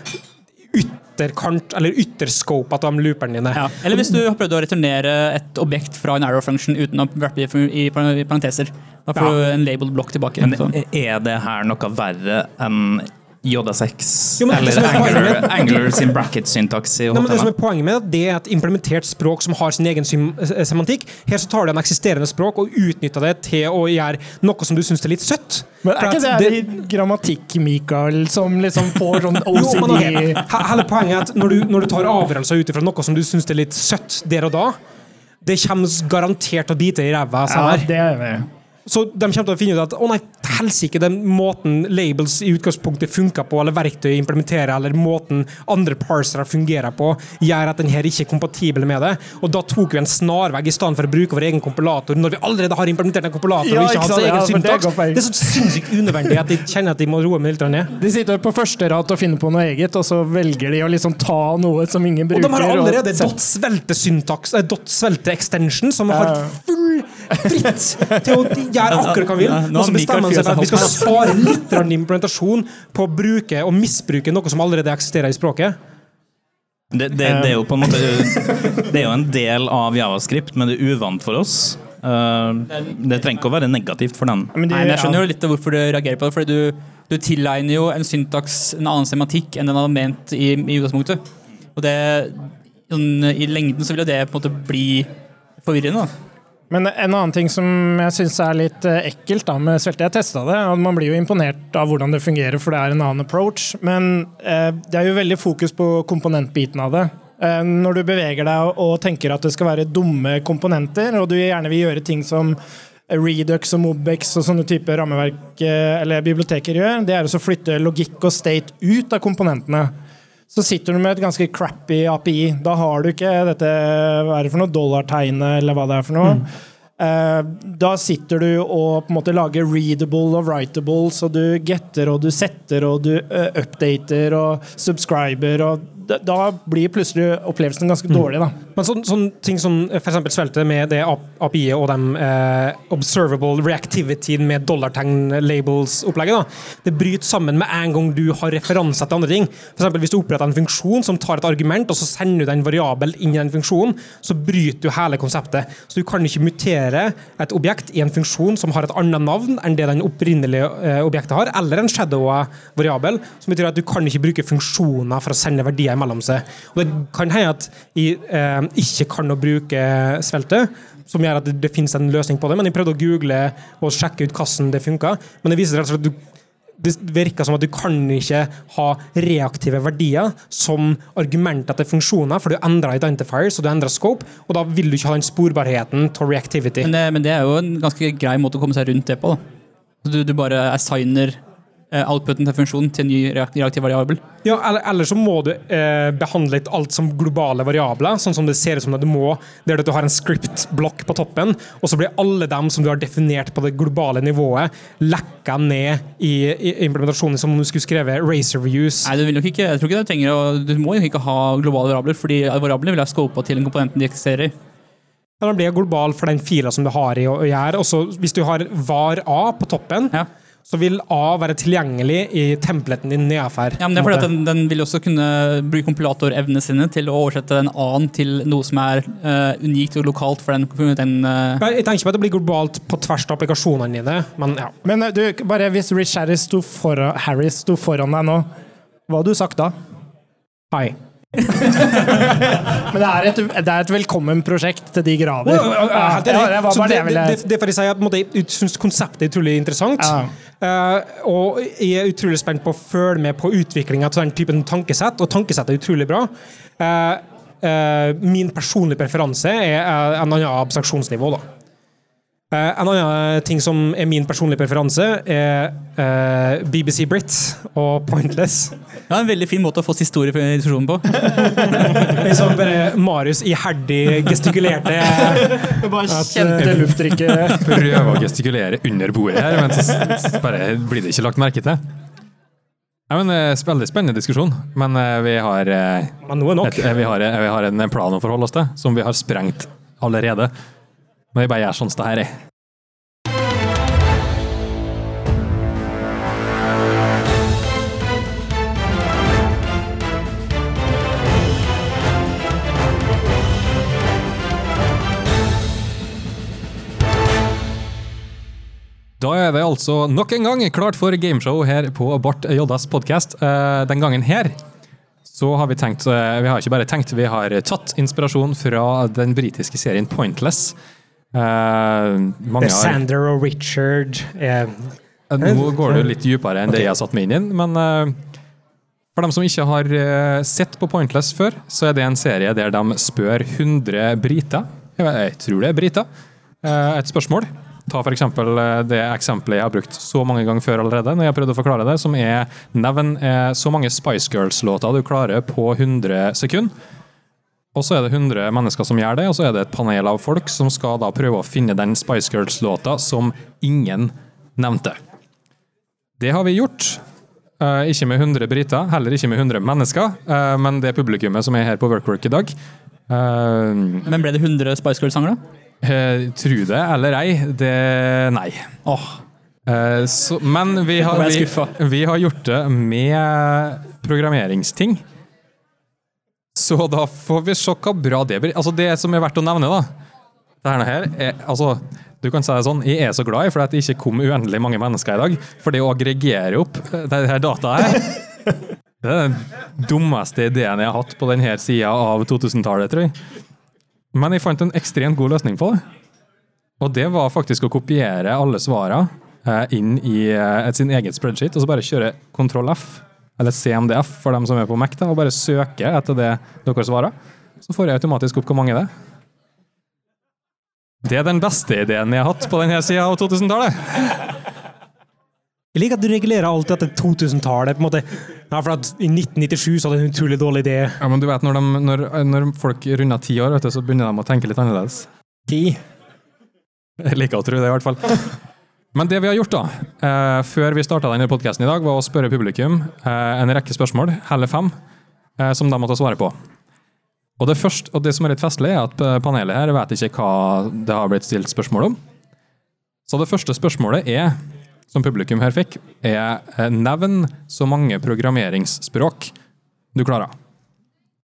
ytterkant, eller ytterscope av looperne dine. Ja. Eller hvis du har prøvd å returnere et objekt fra en arrow function uten å rappe det i i parenteser. Da får Ja. du en labeled blokk tilbake. Men er det her noe verre enn JS6? Jo, eller Angler, er Angular sin bracket-syntaks i Nei, det som er Poenget med det, det er et implementert språk som har sin egen eh, semantikk. Her så tar du en eksisterende språk og utnytter det til å gjøre noe som du syns er litt søtt. Men er ikke det, det grammatikk, Mikael, som liksom får <laughs> sånn Jo, men. OCD He- Hele poenget er at når du, når du tar avgjørelser ut ifra noe som du syns er litt søtt der og da, det kommer garantert til å bite i ræva. Ja, det er jeg enig i. Så de kommer til å finne ut at å nei, helsike, den måten labels i utgangspunktet funker på, eller verktøy implementerer, eller måten andre parsere fungerer på, gjør at den her ikke er kompatibel med det. Og da tok vi en snarvegg i stedet for å bruke vår egen kompilator, når vi allerede har implementert en kompilator Ja, og ikke har egen Ja, syntaks. det. Det er så sinnssykt unødvendig at de kjenner at de må roe meg litt ned. De sitter på første rad til å finne på noe eget, og så velger de å liksom ta noe som ingen bruker. Og de har allerede og- dot svelte syntaks, eh, dot svelte extension, som har full fritt til å gjøre akkurat hva han vil. Og så bestemmer han seg for at vi skal spare litt implementasjon på å bruke og misbruke noe som allerede eksisterer i språket. Det, det, det er jo på en måte Det er jo en del av javascript, men det er uvant for oss. Eh, det trenger ikke å være negativt for den. Men de- Nei, men jeg skjønner jo litt hvorfor du reagerer på det. Fordi du, du tilegner jo en syntaks en annen semantikk enn den hadde ment i, i utgangspunktet. Og det, sånn, I lengden så vil jo det på en måte bli forvirrende. da. Men en annen ting som jeg syns er litt eh, ekkelt da, med svelte, jeg testa det, og man blir jo imponert av hvordan det fungerer, for det er en annen approach. Men eh, det er jo veldig fokus på komponentbiten av det. Eh, når du beveger deg og tenker at det skal være dumme komponenter, og du gjerne vil gjøre ting som Redux og Mobex og sånne typer rammeverk eh, eller biblioteker gjør, det er å flytte logikk og state ut av komponentene. Så sitter du med et ganske crappy API. Da har du ikke dette hva er det for noe, dollartegnet eller hva det er for noe. Eh, da sitter du og på en måte lager readable og writable, så du getter og du setter og du eh, updater og subscriber. og da, blir plutselig opplevelsen ganske dårlig. da. Men sånn, sånn ting som f.eks. svelte med det API-et og de eh, observable reactivity med dollartegn-labels-opplegget, det bryter sammen med en gang du har referanser til andre ting. Eksempel, hvis du oppretter en funksjon som tar et argument, og så sender du den variabel inn i den funksjonen, så bryter du hele konseptet. Så du kan ikke mutere et objekt i en funksjon som har et annet navn enn det den opprinnelige eh, objektet har, eller en shadowa variabel, som betyr at du kan ikke bruke funksjoner for å sende verdier mellom seg. Og det kan hende at jeg eh, ikke kan å bruke sveltet, som gjør at det, det finnes en løsning på det, men jeg prøvde å google og sjekke ut hvordan det funka, men det viser seg at du det virker som at du kan ikke ha reaktive verdier som argumenter til funksjoner, for du endrer identifiers og du endrer scope, og da vil du ikke ha den sporbarheten til reactivity. Men det, men det er jo en ganske grei måte å komme seg rundt det på. da. Du, du bare assigner outputen til funksjonen til en ny reaktiv variabel. Ja, eller, eller så må du eh, behandle alt som globale variabler, sånn som det ser ut som det du må. Det er at du har en script-blokk på toppen, og så blir alle dem som du har definert på det globale nivået, lekka ned i, i implementasjonen som om du skulle skrevet racer views. Nei, du vil nok ikke, jeg tror ikke du trenger å, du må jo ikke ha globale variabler, fordi variablene vil ha scopa til den komponenten de eksisterer i. Ja, Den blir global for den fila som du har i å, gjøre. Og så hvis du har var A på toppen, Ja. Så vil A være tilgjengelig i templeten din nedenfor. Ja, men det er fordi at den, den vil også kunne bruke kompilatorevnene sine til å oversette en annen til noe som er uh, unikt og lokalt for den, den uh... Jeg tenker ikke på at det blir globalt på tvers av applikasjonene dine, men ja. Men eh, du, bare hvis Rich Harris sto foran, Harris sto foran deg nå, hva hadde du sagt da? Hei. <laughs> Men det er et, det er et velkommen prosjekt til de grader. Ja, helt enig. Ja, det var bare det jeg ville det, det får jeg si at jeg syns konseptet er utrolig interessant. Ja. Eh, og jeg er utrolig spent på å følge med på utviklinga av den typen tankesett, og tankesett er utrolig bra. Eh, eh, min personlige preferanse er en annen abstraksjonsnivå, da. Eh, en annen ting som er min personlige preferanse, er eh, BBC Brit og Pointless. Ja, en veldig fin måte å få siste ord i diskusjonen på. <laughs> Liksom bare Marius iherdig gestikulerte bare kjente lufttrykket. Prøver å gestikulere under bordet her, men så bare blir det ikke lagt merke til. Ja, men eh, Veldig spennende diskusjon, men eh, vi har, eh, Men er nok. et, eh, vi, har, eh, vi har en plan å forholde oss til, som vi har sprengt allerede. Men vi bare gjør sånn som det her er. Da er vi altså nok en gang klart for gameshow her på Bart Joddas podkast. Den gangen her så har vi tenkt eh, Vi har ikke bare tenkt, vi har tatt inspirasjon fra den britiske serien Pointless. Eh, mange er Sander og Richard. Uh, nå går du litt dypere enn det jeg har satt meg inn i, men uh, for dem som ikke har eh, sett på Pointless før, så er det en serie der de spør 100 briter, jeg, tror det er briter, eh, et spørsmål. Ta for eksempel eh, det eksempelet jeg har brukt så mange ganger før allerede, når jeg har prøvd å forklare det, som er nevn eh, så mange Spice Girls-låter du klarer på 100 sekunder. Og så er det 100 mennesker som gjør det, og så er det et panel av folk som skal da prøve å finne den Spice Girls-låta som ingen nevnte. Det har vi gjort. Uh, ikke med 100 briter, heller ikke med 100 mennesker, uh, men det publikummet som er her på Workwork i dag. Uh, Men ble det 100 Spice Girls-sanger, da? tro det eller ei, det Nei. Eh, So, men vi har, er vi, vi har gjort det med programmeringsting. Så da får vi se hva bra det blir. Altså Det som er verdt å nevne, da det her er, altså, Du kan si det sånn, Jeg er så glad i for at det ikke kom uendelig mange mennesker i dag. For det å aggregere opp eh, det her dataet her Det er den dummeste ideen jeg har hatt på denne sida av 2000-tallet, tror jeg. Men jeg fant en ekstremt god løsning på det. Og det var faktisk å kopiere alle svarene eh, inn i eh, sin eget spreadsheet, og så bare kjøre kontroll F, eller CMDF for dem som er på Mac, da, og bare søker etter det dere svarer. Så får jeg automatisk opp hvor mange det er. Det er den beste ideen jeg har hatt på denne sida av 2000-tallet. Jeg liker at du regulerer alt etter 2000-tallet. på en måte. Ja, for at I 1997 så hadde jeg en utrolig dårlig idé. Ja, men du vet, når, de, når, når folk runder ti år, vet du, så begynner de å tenke litt annerledes. Ti. Jeg liker å tro det, i hvert fall. Men det vi har gjort da, eh, før vi starta denne podkasten i dag, var å spørre publikum eh, en rekke spørsmål, hele fem, eh, som de måtte svare på. Og det, første, og det som er litt festlig, er at panelet her vet ikke hva det har blitt stilt spørsmål om. Så det første spørsmålet er, som publikum her fikk, er nevn så mange programmeringsspråk du klarer.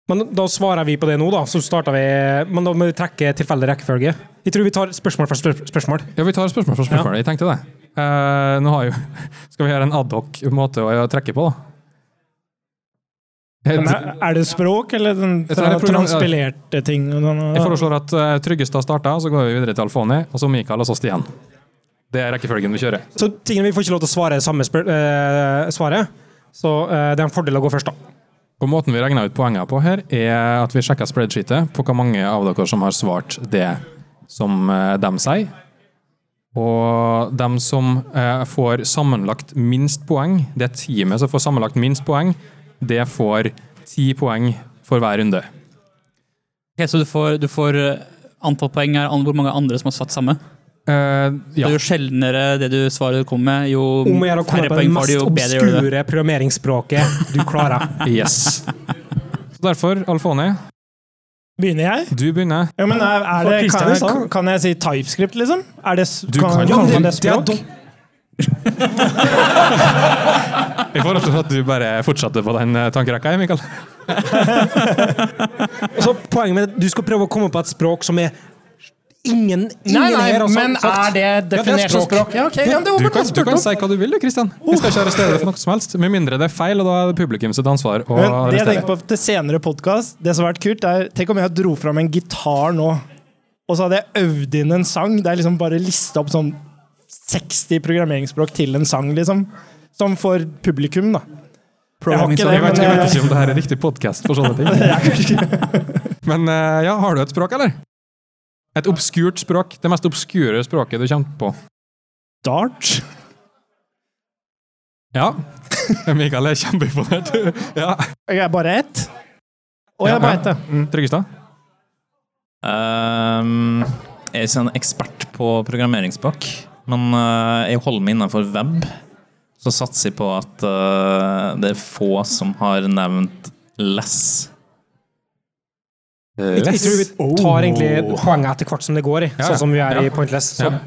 Men da svarer vi på det nå, da. Så starter vi, men da må vi trekke tilfeldig rekkefølge. Jeg tror vi tar spørsmål for spør spørsmål. Ja, vi tar spørsmål for spørsmål. Jeg tenkte det. Uh, nå har jo, <laughs> skal vi gjøre en adhoc måte å trekke på, da? Men er, er det språk, eller den tra er transpilerte ting? Jeg foreslår at uh, Tryggestad starter, så går vi videre til Alfoni, og så Mikael og så Stian. Det er rekkefølgen vi kjører. Så tingene vi får ikke lov til å svare samme eh, svaret. Så uh, det er en fordel å gå først, da. Og Måten vi regner ut poengene på her, er at vi sjekker spreadsheetet på hvor mange av dere som har svart det som uh, de sier. Og de som eh, får sammenlagt minst poeng, det teamet som får sammenlagt minst poeng, det får ti poeng for hver runde. Ok, så du får, du får eh, antall poeng er hvor mange andre som har satt samme. Uh, ja. Jo sjeldnere det du svaret kommer med, jo færre poeng får du, jo bedre gjør du det. mest obskure programmeringsspråket du klarer. <laughs> Yes. Så derfor, Alfoni, Begynner jeg? du begynner. Ja, men er, er det, kan, jeg, kan jeg si typescript, liksom? Er det, Du kan, kan jo kan det. man det språk? Jeg <laughs> foreslår at du bare fortsetter på den eh, tankerekka, Mikael. <laughs> Så poenget med det, Du skal prøve å komme på et språk som er ingen, ingen Nei, nei, her har men sagt. er det definert som språk? Ja, ok, ja, det Du kan, du kan si hva du vil, du, Kristian. Vi skal ikke arrestere deg for noe som helst. Med mindre det er feil, og da er det publikum sitt ansvar å Men det jeg tenker på til senere podcast, det som har vært kult, er Tenk om jeg dro fram en gitar nå, og så hadde jeg øvd inn en sang. Det er liksom bare lista opp sånn 60 programmeringsspråk til en sang, liksom. Som for publikum, da. Jeg har ikke det, Jeg vet, jeg vet ikke om det her er riktig podkast for sånne ting. <laughs> Men eh, ja, har du et språk, eller? Et obskurt språk. Det mest obskure språket du kommer på. Dart? Ja. <laughs> Mikael er kjempeimponert. <laughs> Ja. Jeg er bare ett? Å, jeg er bare ett, ja. Mm. Tryggestad? Um, jeg er ikke en ekspert på programmeringsspråk, men uh, jeg holder meg innenfor web. Så satser jeg på at uh, det er få som har nevnt less. Jeg, jeg tror vi tar egentlig poenget etter hvert som det går, i, Ja, ja. sånn som vi er Ja. i Pointless. Så, Ja.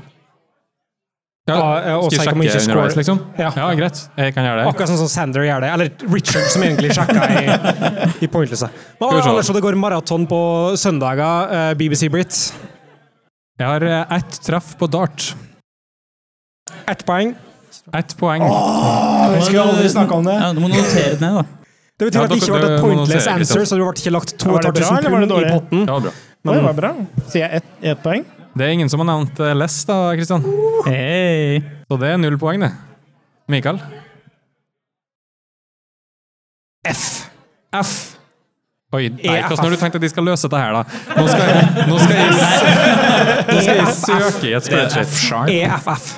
Ja, Ja, og skal vi jeg ikke sjekke score. underveis, liksom? Ja. Ja, greit. Jeg kan gjøre det. Akkurat sånn som Sander gjør det. Eller Richard, som egentlig sjekka i, i Pointless. Men. Ellers så det går maraton på søndager. eh, BBC Brit. Jeg har eh, ett treff på dart. Ett poeng. Ett poeng. Vi skulle aldri snakka om det. Ja, du må notere det ned, da. Det betyr Ja, at det ikke ble et pointless answer, så det ble ikke lagt Ja, var 2500 eller var det pund i potten. Ja, bra. Oi, det var bra. Sier jeg ett et poeng? Det er ingen som har nevnt LS, less, da, Kristian. Hei. Så det er null poeng, det. Mikael? F. F. Oi, nei, hvordan har du tenkt at de skal løse dette her, da? Nå skal jeg, nå skal jeg, nå skal jeg søke i et spreadsheet. EFF.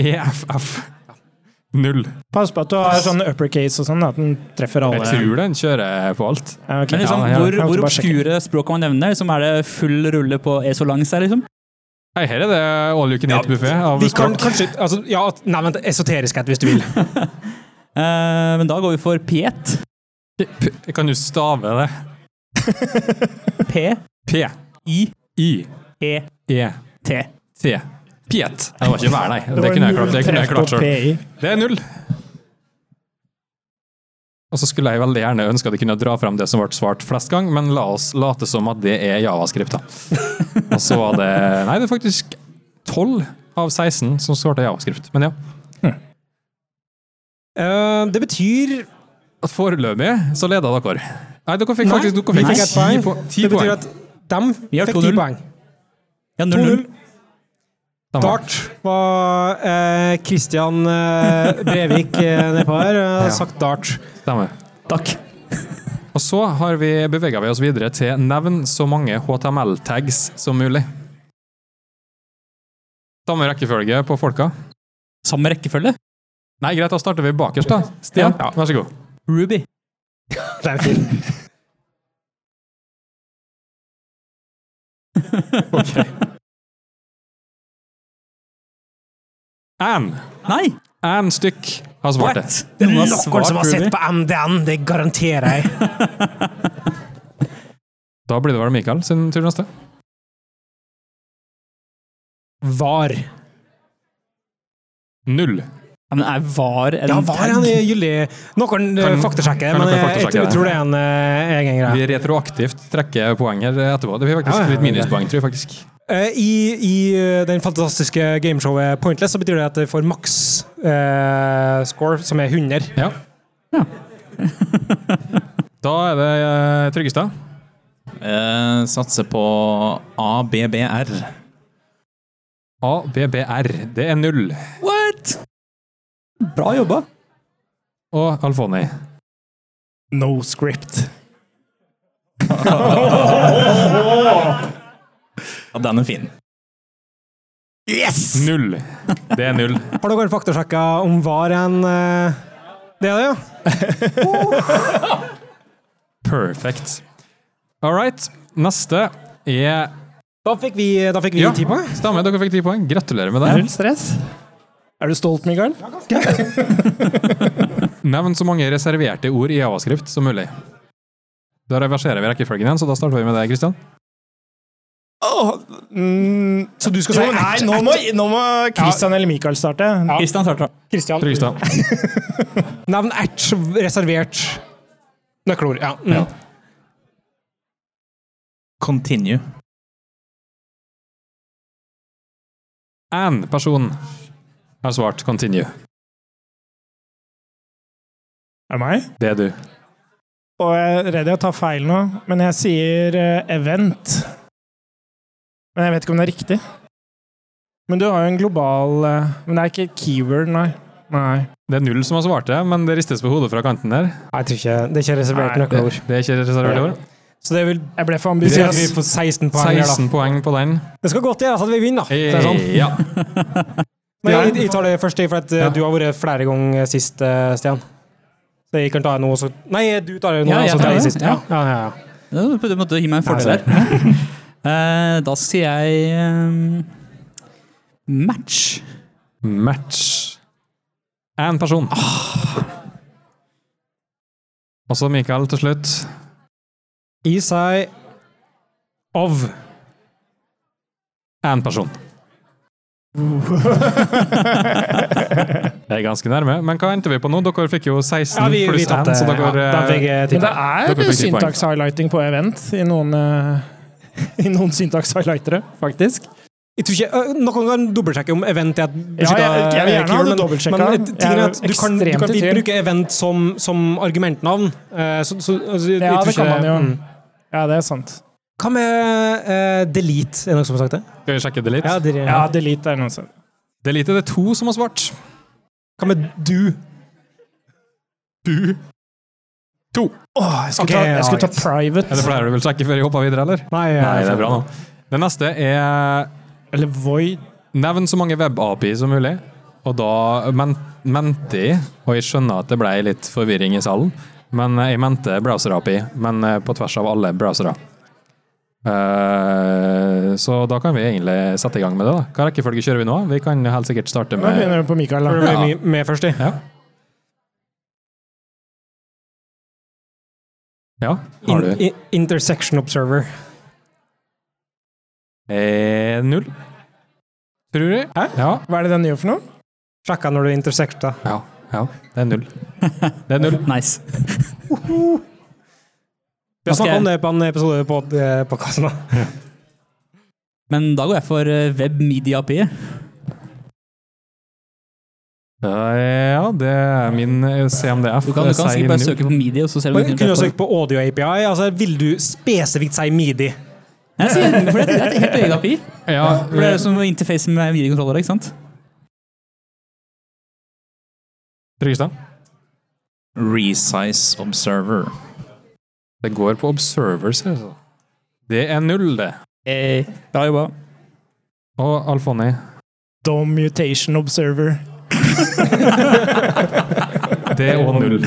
EFF. Null. Pass på at du har sånn uppercase og sånn, at den treffer alle. Jeg tror den kjører på alt. Ja, ok. Men liksom, Ja, ja. hvor, hvor obskure språk kan man nevne? Liksom, er det full rulle på ESO-langs her, liksom? Nei, her er det all you can eat-buffé av Vi kan språk. kanskje altså, Ja, nei, esoterisk et hvis du vil. uh, <laughs> men da går vi for Piet. Jeg kan jo stave det. P, P. I, I. E, E. T. T. Piet. Det var ikke vær, nei. Det det kunne jeg klart, det kunne jeg klart sjøl. Det er null. Og så skulle jeg veldig gjerne ønske at jeg kunne dra frem det som ble svart flest gang, men la oss late som at det er javascript. da. Og så var det Nei, det er faktisk 12 av 16 som svarte javascript. Men ja. Eh, det betyr At Foreløpig så leder dere. Nei, dere fikk faktisk dere fikk poeng. ti, po ti Det betyr at dem fikk 10 poeng. Ja, 0-0. Dart var eh, Christian eh, Brevik eh, nedpå her. eh, Ja. sagt dart. Stemmer. Takk. Og så har vi bevega vi oss videre til nevn så mange HTML-tags som mulig. Samme rekkefølge på folka. Samme rekkefølge. Nei, greit, da starter vi bakerst, da. Stian, Ja. vær så god. Ruby. <laughs> Det er fint. <laughs> Ann. Nei! Ann stykk har svart det. Det er Noen som har sett på MDN, det garanterer jeg. <laughs> Da blir det vel Mikael sin tur neste. Var. Null. Ja, men er var en Ja, var han gyldig? Noen eh, Kan- faktasjekker, men jeg, jeg, jeg, tror- det? er en uh, egen greie. Vi retroaktivt trekker poeng her etterpå. Det blir faktisk Ja, ja, litt minuspoeng, tror jeg faktisk. Eh, I, I eh, den fantastiske gameshowet Pointless så betyr det at jeg får maks eh, score, som er 100. Ja. Da er det eh, Tryggestad. Eh, satser på ABBR. ABBR. Det er null. What? Bra jobba. Og Alfoni. No script. Ja, den er fin. Yes! Null. Det er null. Har dere faktasjekka om var en uh, Det er det, ja? Perfect. All right. Neste er Da fikk vi, da fikk vi Ja. ti poeng. Stemmer, dere fikk ti poeng. Gratulerer med Null stress. Er du stolt, Mikael? <laughs> Nevn så mange reserverte ord i javascript som mulig. Da reverserer vi rekkefølgen igjen, så da starter vi med deg, Kristian. Oh, mm, Så du skal si jo, nei, nå må, nå må Christian eller Mikael starte. Kristian starter. Christian. Tryggestad. <laughs> Nevn ert reservert nøkkelord. Ja. Mm. Ja. Continue. En person har svart 'continue'. Er det meg? Det er du. Og jeg er redd jeg tar feil nå, men jeg sier eh, event. Men jeg vet ikke om det er riktig. Men du har jo en global eh, Men det er ikke keyword, nei. Nei. Det er null som har svart det, men det ristes på hodet fra kanten der. Jeg tror ikke, Det er ikke reservert Nei, nøkkelord. Det er ikke reservert ord. Så det vil Jeg ble for ambisiøs. vi får 16 poeng her, da. 16 poeng på den. Det skal godt gjøres at vi vinner, da. Det er sånn. Ja. <laughs> Men jeg, jeg tar det først, for at eh, Ja. du har vært flere ganger sist, eh, Stian. Så jeg kan ta noe så Nei, du tar det nå, Ja, jeg tar det, sist. ja. Ja, ja, ja. ja. Du måtte gi meg en fordel her. <laughs> Eh, da sier jeg um, match. Match. En person. Og så Mikael til slutt. I seg of. En person. Det er ganske nærme, men hva endte vi på nå? Dere fikk jo 16 Ja, vi, pluss 1, så dere ja, da fikk jeg Men det er syntaks-highlighting på event i noen, eh, <laughs> i noen syntaks-highlightere, faktisk. Jeg tror ikke, øh, Noen kan dobbeltsjekke om event er et Ja, jeg- jeg jeg, det men- Men tingen er at du kan, du kan bruke event som, som argumentnavn. Eh, så, så, altså, Ja, det kan man jo. mm. Ja, det er sant. Hva med uh, delete? Er det noen som har sagt det? Skal vi sjekke delete? Ja, delete, Ja, delete er noen som Delete er det to som har svart. Hva med du? Du. To. Åh, jeg skulle, okay, ta, jeg skulle ta private. Er det flere du vil sjekke før jeg hopper videre, eller? Nei, Nei, det er bra nå. Det neste er Eller void. nevn så mange web-API som mulig. Og da men, mente jeg, og jeg skjønner at det ble litt forvirring i salen, men jeg mente browser-API, men eh, på tvers av alle browsere. Eh, så da kan vi egentlig sette i gang med det. da. Hva rekkefølge kjører vi nå? Vi kan helt sikkert starte Nå Da begynner vi på Mikael. Da. Ja. med, med først, i? Ja. Ja, har du. In, intersection observer. Eh, null. Tror du? Hæ? Ja. Hva er det den gjør for noe? Sjekka når du intersekta. ja. Ja, det er null. Det er null. <laughs> Nice. Vi har snakka om det på en episode på podkasten. Men da går jeg for WebMediaP. Web Media API. Ja, det er min eh, CMDF. Du kan, du kan sikkert bare søke på midi. og så ser du Men kunne du søkt på audio API? Altså, vil du spesifikt si midi? Sier, for det, det er et helt eget API. Ja, For det er som interface med videokontroller, ikke sant? Tryggestad? Resize Observer. Det går på observers, altså. Det er null, det. Eh, bra jobba. Og Alfoni? Dom Mutation Observer. <laughs> Det er òg null.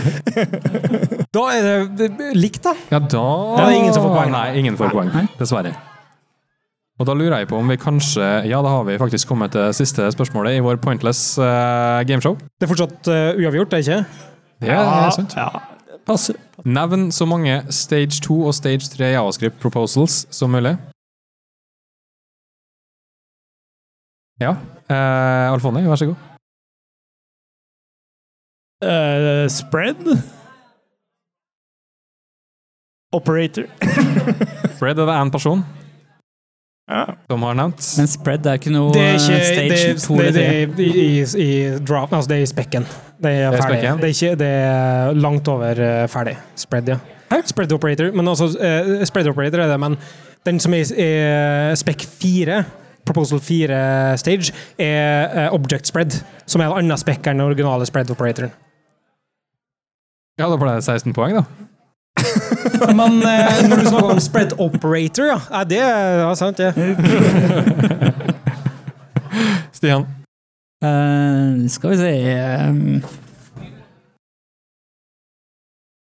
Da er det det- likt, da. Ja, da Det er det ingen som får poeng. Nei, ingen får poeng. Dessverre. Og da lurer jeg på om vi kanskje Ja, da har vi faktisk kommet til siste spørsmålet i vår Pointless eh, gameshow. Det er fortsatt eh, uavgjort, det er ikke? Det er sant. Ja. Passer. Nevn så mange stage 2 og stage 3 javascript proposals som mulig. Ja. Uh, Alfoni, vær så god. Uh, spread. Operator. <laughs> spread er det én person Ja. som har nevnt. Men spread er ikke noe Det er ikke eh, stage det, to det, eller det, er i, i, i drop, altså det er i spekken. Det er Det er ferdig. Det er, ikke, det er langt over eh, ferdig. Spread, ja. Spread operator. Men altså, uh, spread operator er det, men den som er i eh, spek 4, proposal 4 stage, er eh, object spread, som er en annen spekk enn den originale spread operatoren. Ja, da ble det 16 poeng, da. <laughs> Men eh, når du snakker om spread operator, ja, Er det er ja, sant, <laughs> det. Stian? Eh, skal vi se ehm,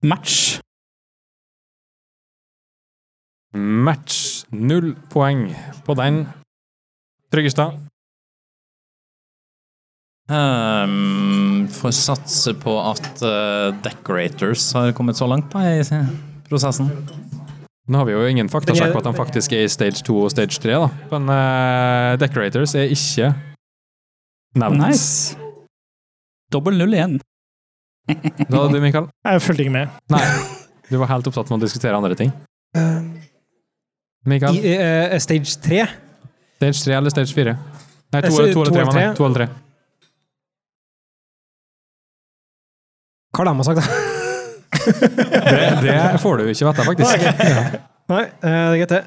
Match. Match. Null poeng på den. Tryggestad? Um, får satse på at uh, Decorators har kommet så langt da, i prosessen. Nå har vi jo ingen faktasjekk på at de faktisk er i stage 2 og stage 3, da. Men uh, Decorators er ikke nevnt. Nice. Dobbel null igjen. Hva hadde du, Mikael? Jeg fulgte ikke med. Nei. Du var helt opptatt med å diskutere andre ting. Mikael? I uh, stage 3 Stage 3 eller stage 4? Nei, to, to, to, eller tre, eller mener jeg. To eller tre. Hva har de sagt, da? Det, det får du ikke vite, faktisk. Ja. Nei, eh, det er greit, det.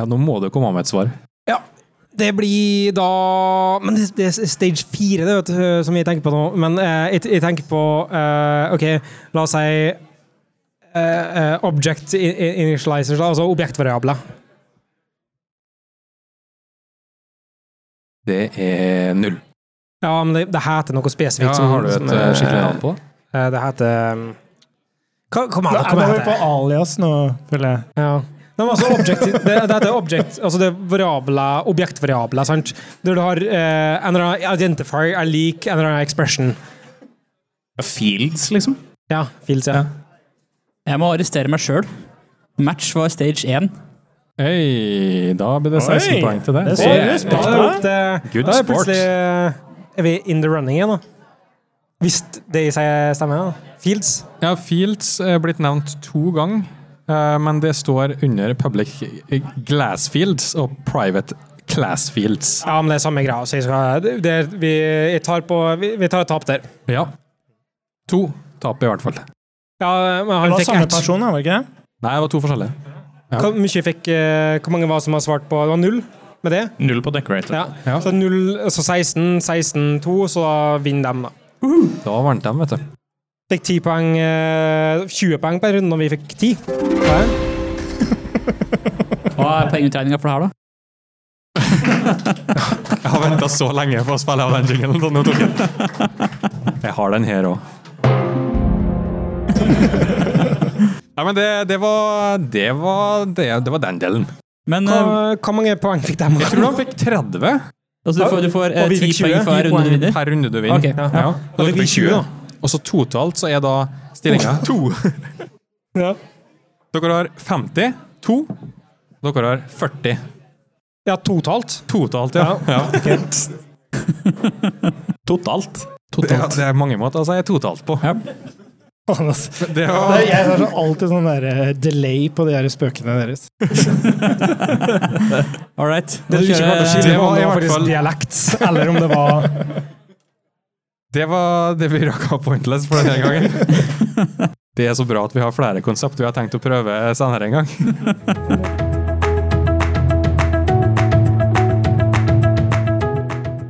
Ja, nå må du komme med et svar. Ja. det blir da Men det, det er stage fire, det, vet du, som jeg tenker på nå. Men eh, jeg, jeg tenker på eh, OK, la oss si eh, eh, object initializers, altså objektvariabler. Det er null. Ja, men det, det heter noe Ja, spesifikt. som- har du et som, eh, eh, skikkelig navn på det? eh, Det heter um, an, hva Nå mener er vi på alias nå, føler jeg. Ja. Nei, men altså object, det, det det, object, altså det er variabler, objektvariabler, sant? Der du har eh, en eller annen identifier er lik en eller annen expression. Fields, liksom. Ja, fields, ja. Jeg må arrestere meg sjøl. Match var stage 1. Hei, da blir det 16 Oi, poeng til det. det er så er- respekt. Da er det opp Good da er sport. plutselig eh, Er vi in the running igjen, da? Hvis det i seg stemmer, da. Fields. Ja, Fields er blitt nevnt to ganger, men det står under public glassfields og private classfields. Ja, men det er samme greia. Så jeg, skal, det, vi, jeg tar på Vi, vi tar et tap der. Ja. To tap, i hvert fall. Ja, men Det var fikk samme ett. person, var det ikke det? Nei, det var to forskjellige. Ja. Hvor mye fikk eh, Hvor mange var som har svart på Det var null med det? Null på Decorator. Ja. Ja. Så, null, så 16, 16, 2, så da vinner de, da. Da vant de, vet du. Fikk 10 poeng, eh, 20 poeng per runde, og vi fikk 10. Ja. <laughs> Hva er poengutregninga for det her, da? <laughs> Jeg har venta så lenge på å spille av den jinglen, så nå tok jeg. <laughs> Jeg har den her òg. Nei, men det, det var Det var det, det var den delen. Men Hva, eh, hvor mange poeng fikk de? Jeg tror de fikk 30 altså, du får, du får eh, 10 fikk 20, poeng for hver runde du vinner. per runde du vinner. Ok, ja. Ja. Da fikk vi 20, da. Og så totalt så er da stillinga to. Ja. Dere har 50, To. Dere har 40 Ja, totalt. totalt, ja. ja. <laughs> Totalt. Det, det er mange måter å si totalt på. Ja. Det Det er, jeg har alltid sånn der eh, delay på de her spøkene deres. <laughs> All right. Det det det var var i hvert fall- dialekt, eller om det var det var det vi rakk av Pointless for denne gangen. <laughs> Det er så bra at vi har flere konsept vi har tenkt å prøve senere en gang.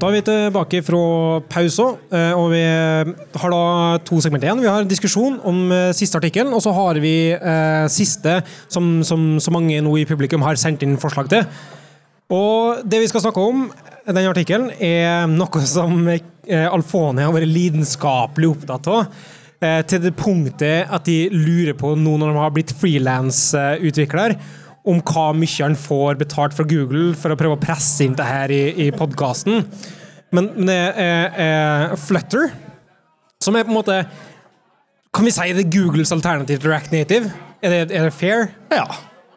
Da er vi tilbake fra pausen, eh, og vi har da to segmenter igjen. Vi har en diskusjon om eh, siste artikkelen, og så har vi eh, siste, som, som så mange nå i publikum har sendt inn forslag til. Og det vi skal snakke om, denne artikkelen, er noe som Alfone har vært lidenskapelig opptatt av. Eh, til det punktet at de lurer på, nå når de har blitt frilansutvikler, om hva mye han får betalt fra Google for å prøve å presse inn det her i, i podkasten. Men, men det er, er Flutter, som er på en måte Kan vi si det er Googles alternativ til React Native? Er det, er det fair? Ja,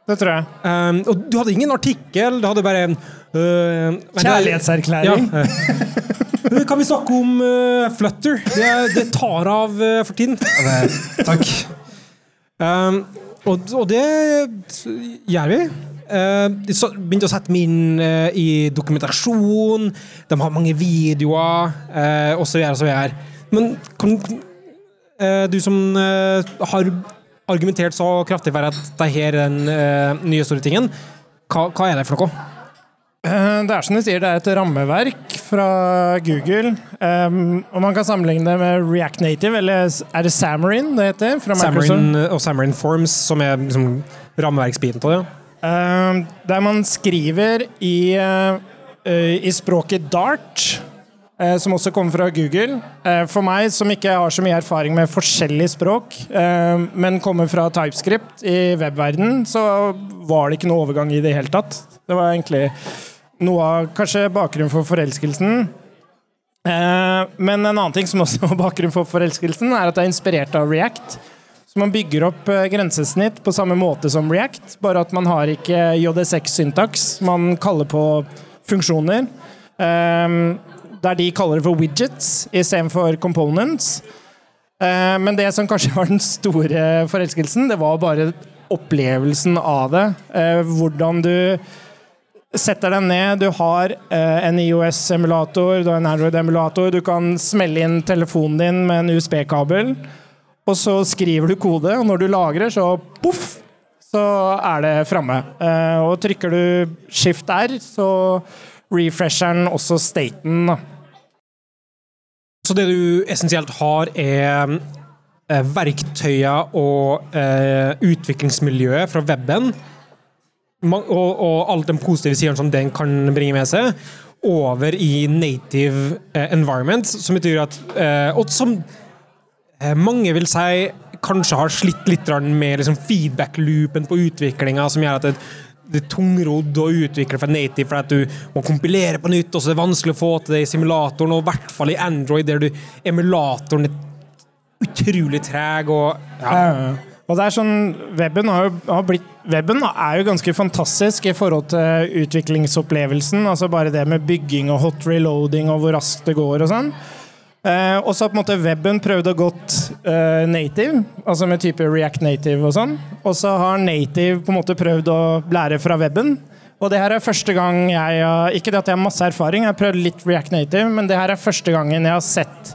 det tror jeg. Um, og du hadde ingen artikkel, du hadde bare en øh, Kjærlighetserklæring. Ja. <laughs> kan vi snakke om uh, Flutter? Det, det tar av uh, for tiden. Ja, det, takk. Um, og, og det gjør vi. Uh, de så- begynte å sette meg inn i dokumentasjon, de har mange videoer, uh, så videre. Men kan du som har argumentert så kraftig for at det her er den uh, nye store tingen, hva, hva er det for noe? Eh, Det er som du sier, det er et rammeverk fra Google. Um, og man kan sammenligne det med React Native, eller er det Samarin det heter? Fra Microsoft? Xamarin og Samarin Forms, som er liksom rammeverksbiten av det. Um, der man skriver i, uh, i språket Dart, som også kommer fra Google. Uh, for meg som ikke har så mye erfaring med forskjellige språk, uh, men kommer fra TypeScript i webverden, så var det ikke noe overgang i det hele tatt. Det var egentlig noe av kanskje bakgrunnen for forelskelsen. Men en annen ting som også <laughs> var bakgrunnen for forelskelsen, er at det er inspirert av React. Så man bygger opp eh, grensesnitt på samme måte som React, bare at man har ikke JSX-syntaks. Man kaller på funksjoner. ehm, der de kaller det for widgets istedenfor components. Eh, men det som kanskje <laughs> var den store forelskelsen, det var bare opplevelsen av det. Eh, hvordan du setter deg ned, du har eh, en IOS-emulator, du har en Android-emulator, du kan smelle inn telefonen din med en USB-kabel. Og så skriver du kode, og når du lagrer, så poff, så er det framme. Og trykker du skift R, så refresher den også staten. Da. Så det du essensielt har, er eh, verktøyer og eh, utviklingsmiljøet fra weben, og, og alt den positive siden som den kan bringe med seg, over i native eh, environment, som betyr at eh, Og som eh, mange vil si kanskje har slitt litt med liksom, feedback-loopen på utviklinga, som gjør at det, det er tungrodd å utvikle fra native for at du må kompilere på nytt, og så er det vanskelig å få til det i simulatoren, og i hvert fall i Android, der du emulatoren er utrolig treg og ja. Og det er sånn, weben, har har blitt, weben er jo ganske fantastisk i forhold til utviklingsopplevelsen. Altså bare det med bygging og hot reloading og hvor raskt det går og sånn. Eh, og så har på en måte weben prøvd å gått eh, native, altså med type React Native og sånn. Og så har native på en måte prøvd å lære fra weben. Og det her er første gang jeg har Ikke det at jeg har masse erfaring, jeg har prøvd litt React Native, men det her er første gangen jeg har sett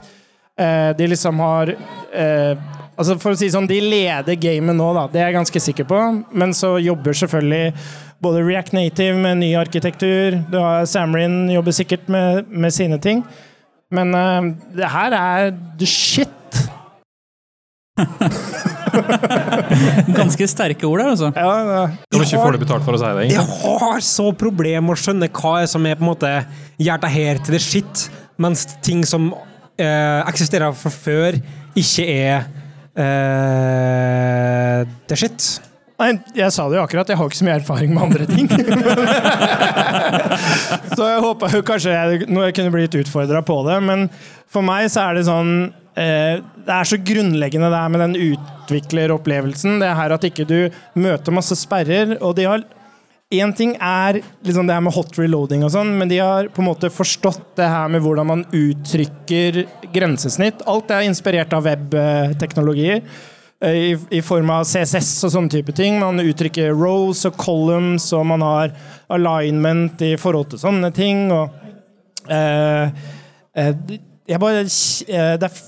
eh, de liksom har eh, Altså for å si sånn, De leder gamet nå, da, det er jeg ganske sikker på. Men så jobber selvfølgelig både React Native med ny arkitektur. Du har Samrin jobber sikkert med, med sine ting. Men uh, det her er the shit. <laughs> Ganske sterke ord der, altså. Ja, ja. Kan du ikke få det betalt for å si det? Jeg har så problem med å skjønne hva er som er på en måte hjertet her til det shit, mens ting som eh, eksisterer fra før, ikke er eh, det shit. Nei, jeg sa det jo akkurat, jeg har ikke så mye erfaring med andre ting. <laughs> så jeg håpa jo kanskje jeg, jeg kunne blitt utfordra på det, men for meg så er det sånn eh, Det er så grunnleggende det her med den utvikleropplevelsen. Det er her at ikke du møter masse sperrer. Og de har Én ting er liksom det her med hot reloading og sånn, men de har på en måte forstått det her med hvordan man uttrykker grensesnitt. Alt er inspirert av webteknologier. eh, I, I form av CSS og sånne type ting. Man uttrykker rows og columns, og man har alignment i forhold til sånne ting. Og, eh, eh, bare, eh, det er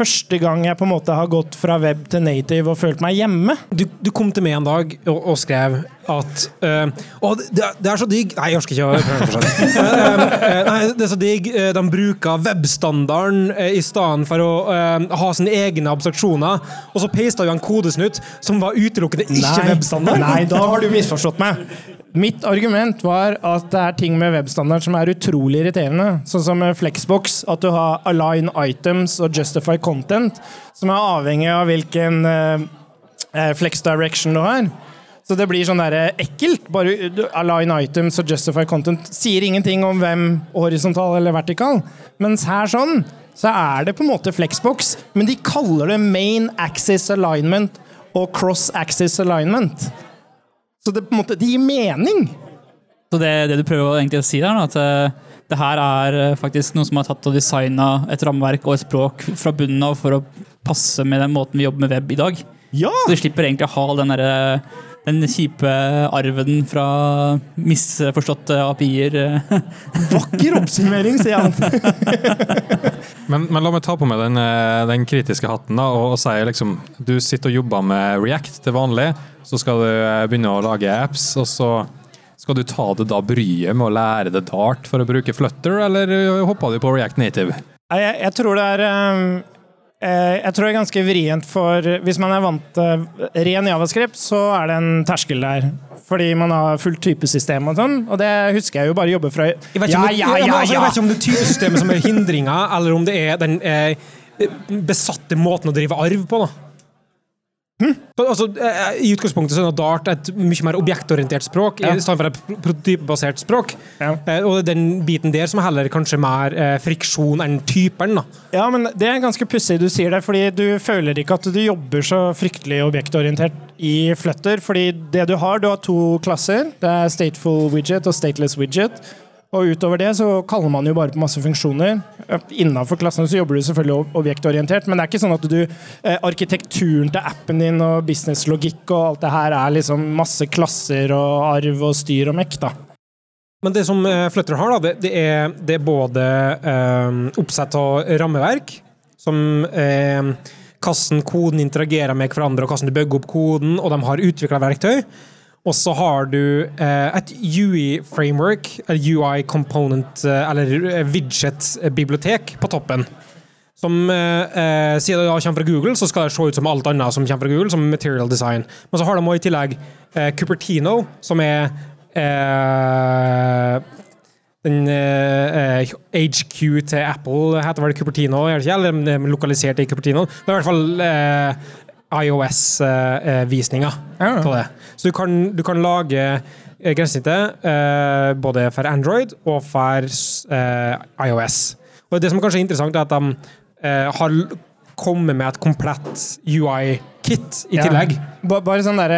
første gang jeg på en måte har gått fra web til native og følt meg hjemme. Du, du kom til meg en dag og, og skrev at uh, Å, det, det er så digg Nei, jeg orker ikke å prøve fortsatt. <laughs> Eh, eh, nei, det er så digg. eh, De bruker webstandarden eh, i stedet for å ha sine egne abstraksjoner. Og så pasta vi en kodesnutt som var utelukkende ikke webstandard. Nei, da har du <laughs> misforstått meg. Mitt argument var at det er ting med webstandard som er utrolig irriterende. Sånn som Flexbox, at du har align items og justify content, som er avhengig av hvilken eh, eh, flex direction du har. Så det blir sånn der ekkelt. Bare du- align items og justify content sier ingenting om hvem horisontal eller vertikal. Mens her sånn, så er det på en måte Flexbox, men de kaller det main axis alignment og cross axis alignment. Så det på en måte, det gir mening. Så det, det du prøver egentlig å si der, at eh, det her er eh, faktisk noen som har tatt og designa et rammeverk og et språk fra bunnen av for å passe med den måten vi jobber med web i dag. Ja! Så du slipper egentlig å ha den, derre- den kjipe arven fra misforståtte API-er. <laughs> Vakker oppsummering, sier han. <laughs> Men, men la meg ta på meg den, eh, den kritiske hatten da, og, og si liksom Du sitter og jobber med React til vanlig, så skal du eh, begynne å lage apps, og så skal du ta det da bryet med å lære det Dart for å bruke Flutter, eller eh, hoppa du på React Native? Jeg, jeg tror det er Jeg tror det er ganske vrient for Hvis man er vant til ren javascript, så er det en terskel der. Fordi man har fullt typesystem og sånn, og det husker jeg jo bare jobber fra Jeg vet, ikke om det, ja, men altså, jeg vet ikke om det er typesystemet som er hindringa, eller om det er den eh, besatte måten å drive arv på. da. Så, Altså, eh, I utgangspunktet så er Dart et mye mer objektorientert språk Ja. i stedet for et prototypebasert språk. Ja. Eh, og det er den biten der som er heller kanskje mer eh, friksjon enn typen. da. Ja, men det er ganske pussig du sier det, fordi du føler ikke at du jobber så fryktelig objektorientert i Flutter, fordi det du har, du har to klasser. Det er stateful widget og stateless widget. Og utover det så kaller man jo bare på masse funksjoner. Innafor klassene så jobber du selvfølgelig objektorientert, men det er ikke sånn at du eh, Arkitekturen til appen din og businesslogikk og alt det her er liksom masse klasser og arv og styr og mekk, da. Men det som eh, Flutter har, da, det, er, det er både eh, oppsett av rammeverk, som eh, hvordan koden interagerer med hverandre, og hvordan du bygger opp koden, og de har utvikla verktøy. Og så har du eh, et UI-framework, et UI component, eh, eller eh, widget-bibliotek på toppen. Som eh, Siden det kommer fra Google, så skal det se ut som alt annet som kommer fra Google, som material design. Men så har de også i tillegg eh, Cupertino, som er eh, den eh, HQ til Apple heter vel Cupertino, er? Eller er lokalisert i Cupertino. Det er i hvert fall IOS-visninger Ja. det. Så du kan, du kan lage eh, grensesnittet eh, både for Android og for eh, iOS. Og det som kanskje er interessant, er at de har kommet med et komplett UI-kit i tillegg. Ja. Bare sånn der,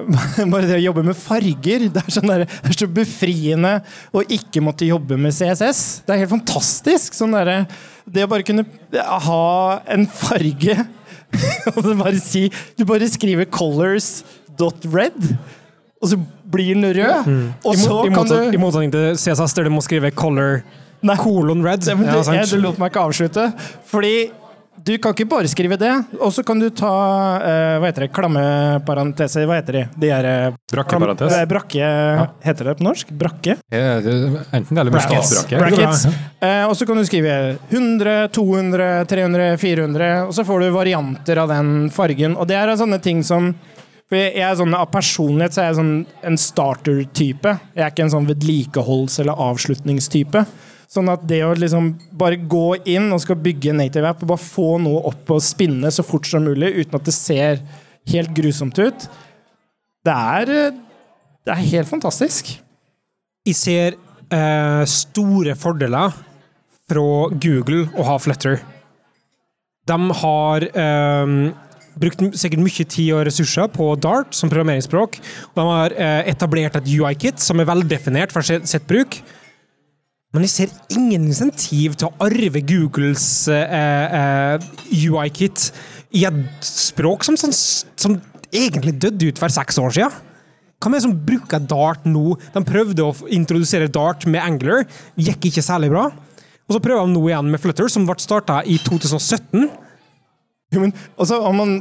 <laughs> Bare det å jobbe med farger. Det er, sånn der, det er så befriende å ikke måtte jobbe med CSS. Det er helt fantastisk. Sånn der, Det å bare kunne ha en farge <laughs> og så bare si Du bare skriver 'colors.red', og så blir den rød. Og I, så i, kan du I du motsetning til CSS, der du må skrive color Nei. colon red. Men du, Ja, jeg, du lot meg ikke avslutte. Fordi du kan ikke bare skrive det, og så kan du ta uh, hva heter det, klammeparenteser. Hva heter de? de er, eh, Brakkeparentes? klam- eh, Brakke Heter det på norsk? Brakke? Ja, Enten det eller Brackets. statsbrakke. Brackets. Uh, og så kan du skrive 100, 200, 300, 400, og så får du varianter av den fargen. Og det er sånne ting som for jeg er sånn, Av personlighet så er jeg sånn en starter-type. Jeg er ikke en sånn vedlikeholds- eller avslutningstype. Sånn at det å liksom bare gå inn og skal bygge en native app og bare få noe opp og spinne så fort som mulig uten at det ser helt grusomt ut, det er, eh, det er helt fantastisk. Jeg ser eh, store fordeler fra Google å ha Flutter. De har eh, brukt sikkert mye tid og ressurser på Dart som programmeringsspråk. Og de har eh, etablert et UI-kit som er veldefinert for sitt bruk. Men jeg ser ingen insentiv til å arve Googles eh, eh, UI-kit i et språk som, som, som egentlig døde ut for seks år siden. Hva det som bruker Dart nå? De prøvde å introdusere Dart med Angler, gikk ikke særlig bra. Og så prøver de nå igjen med Flutter, som ble starta i 2017. Jo, men altså, om man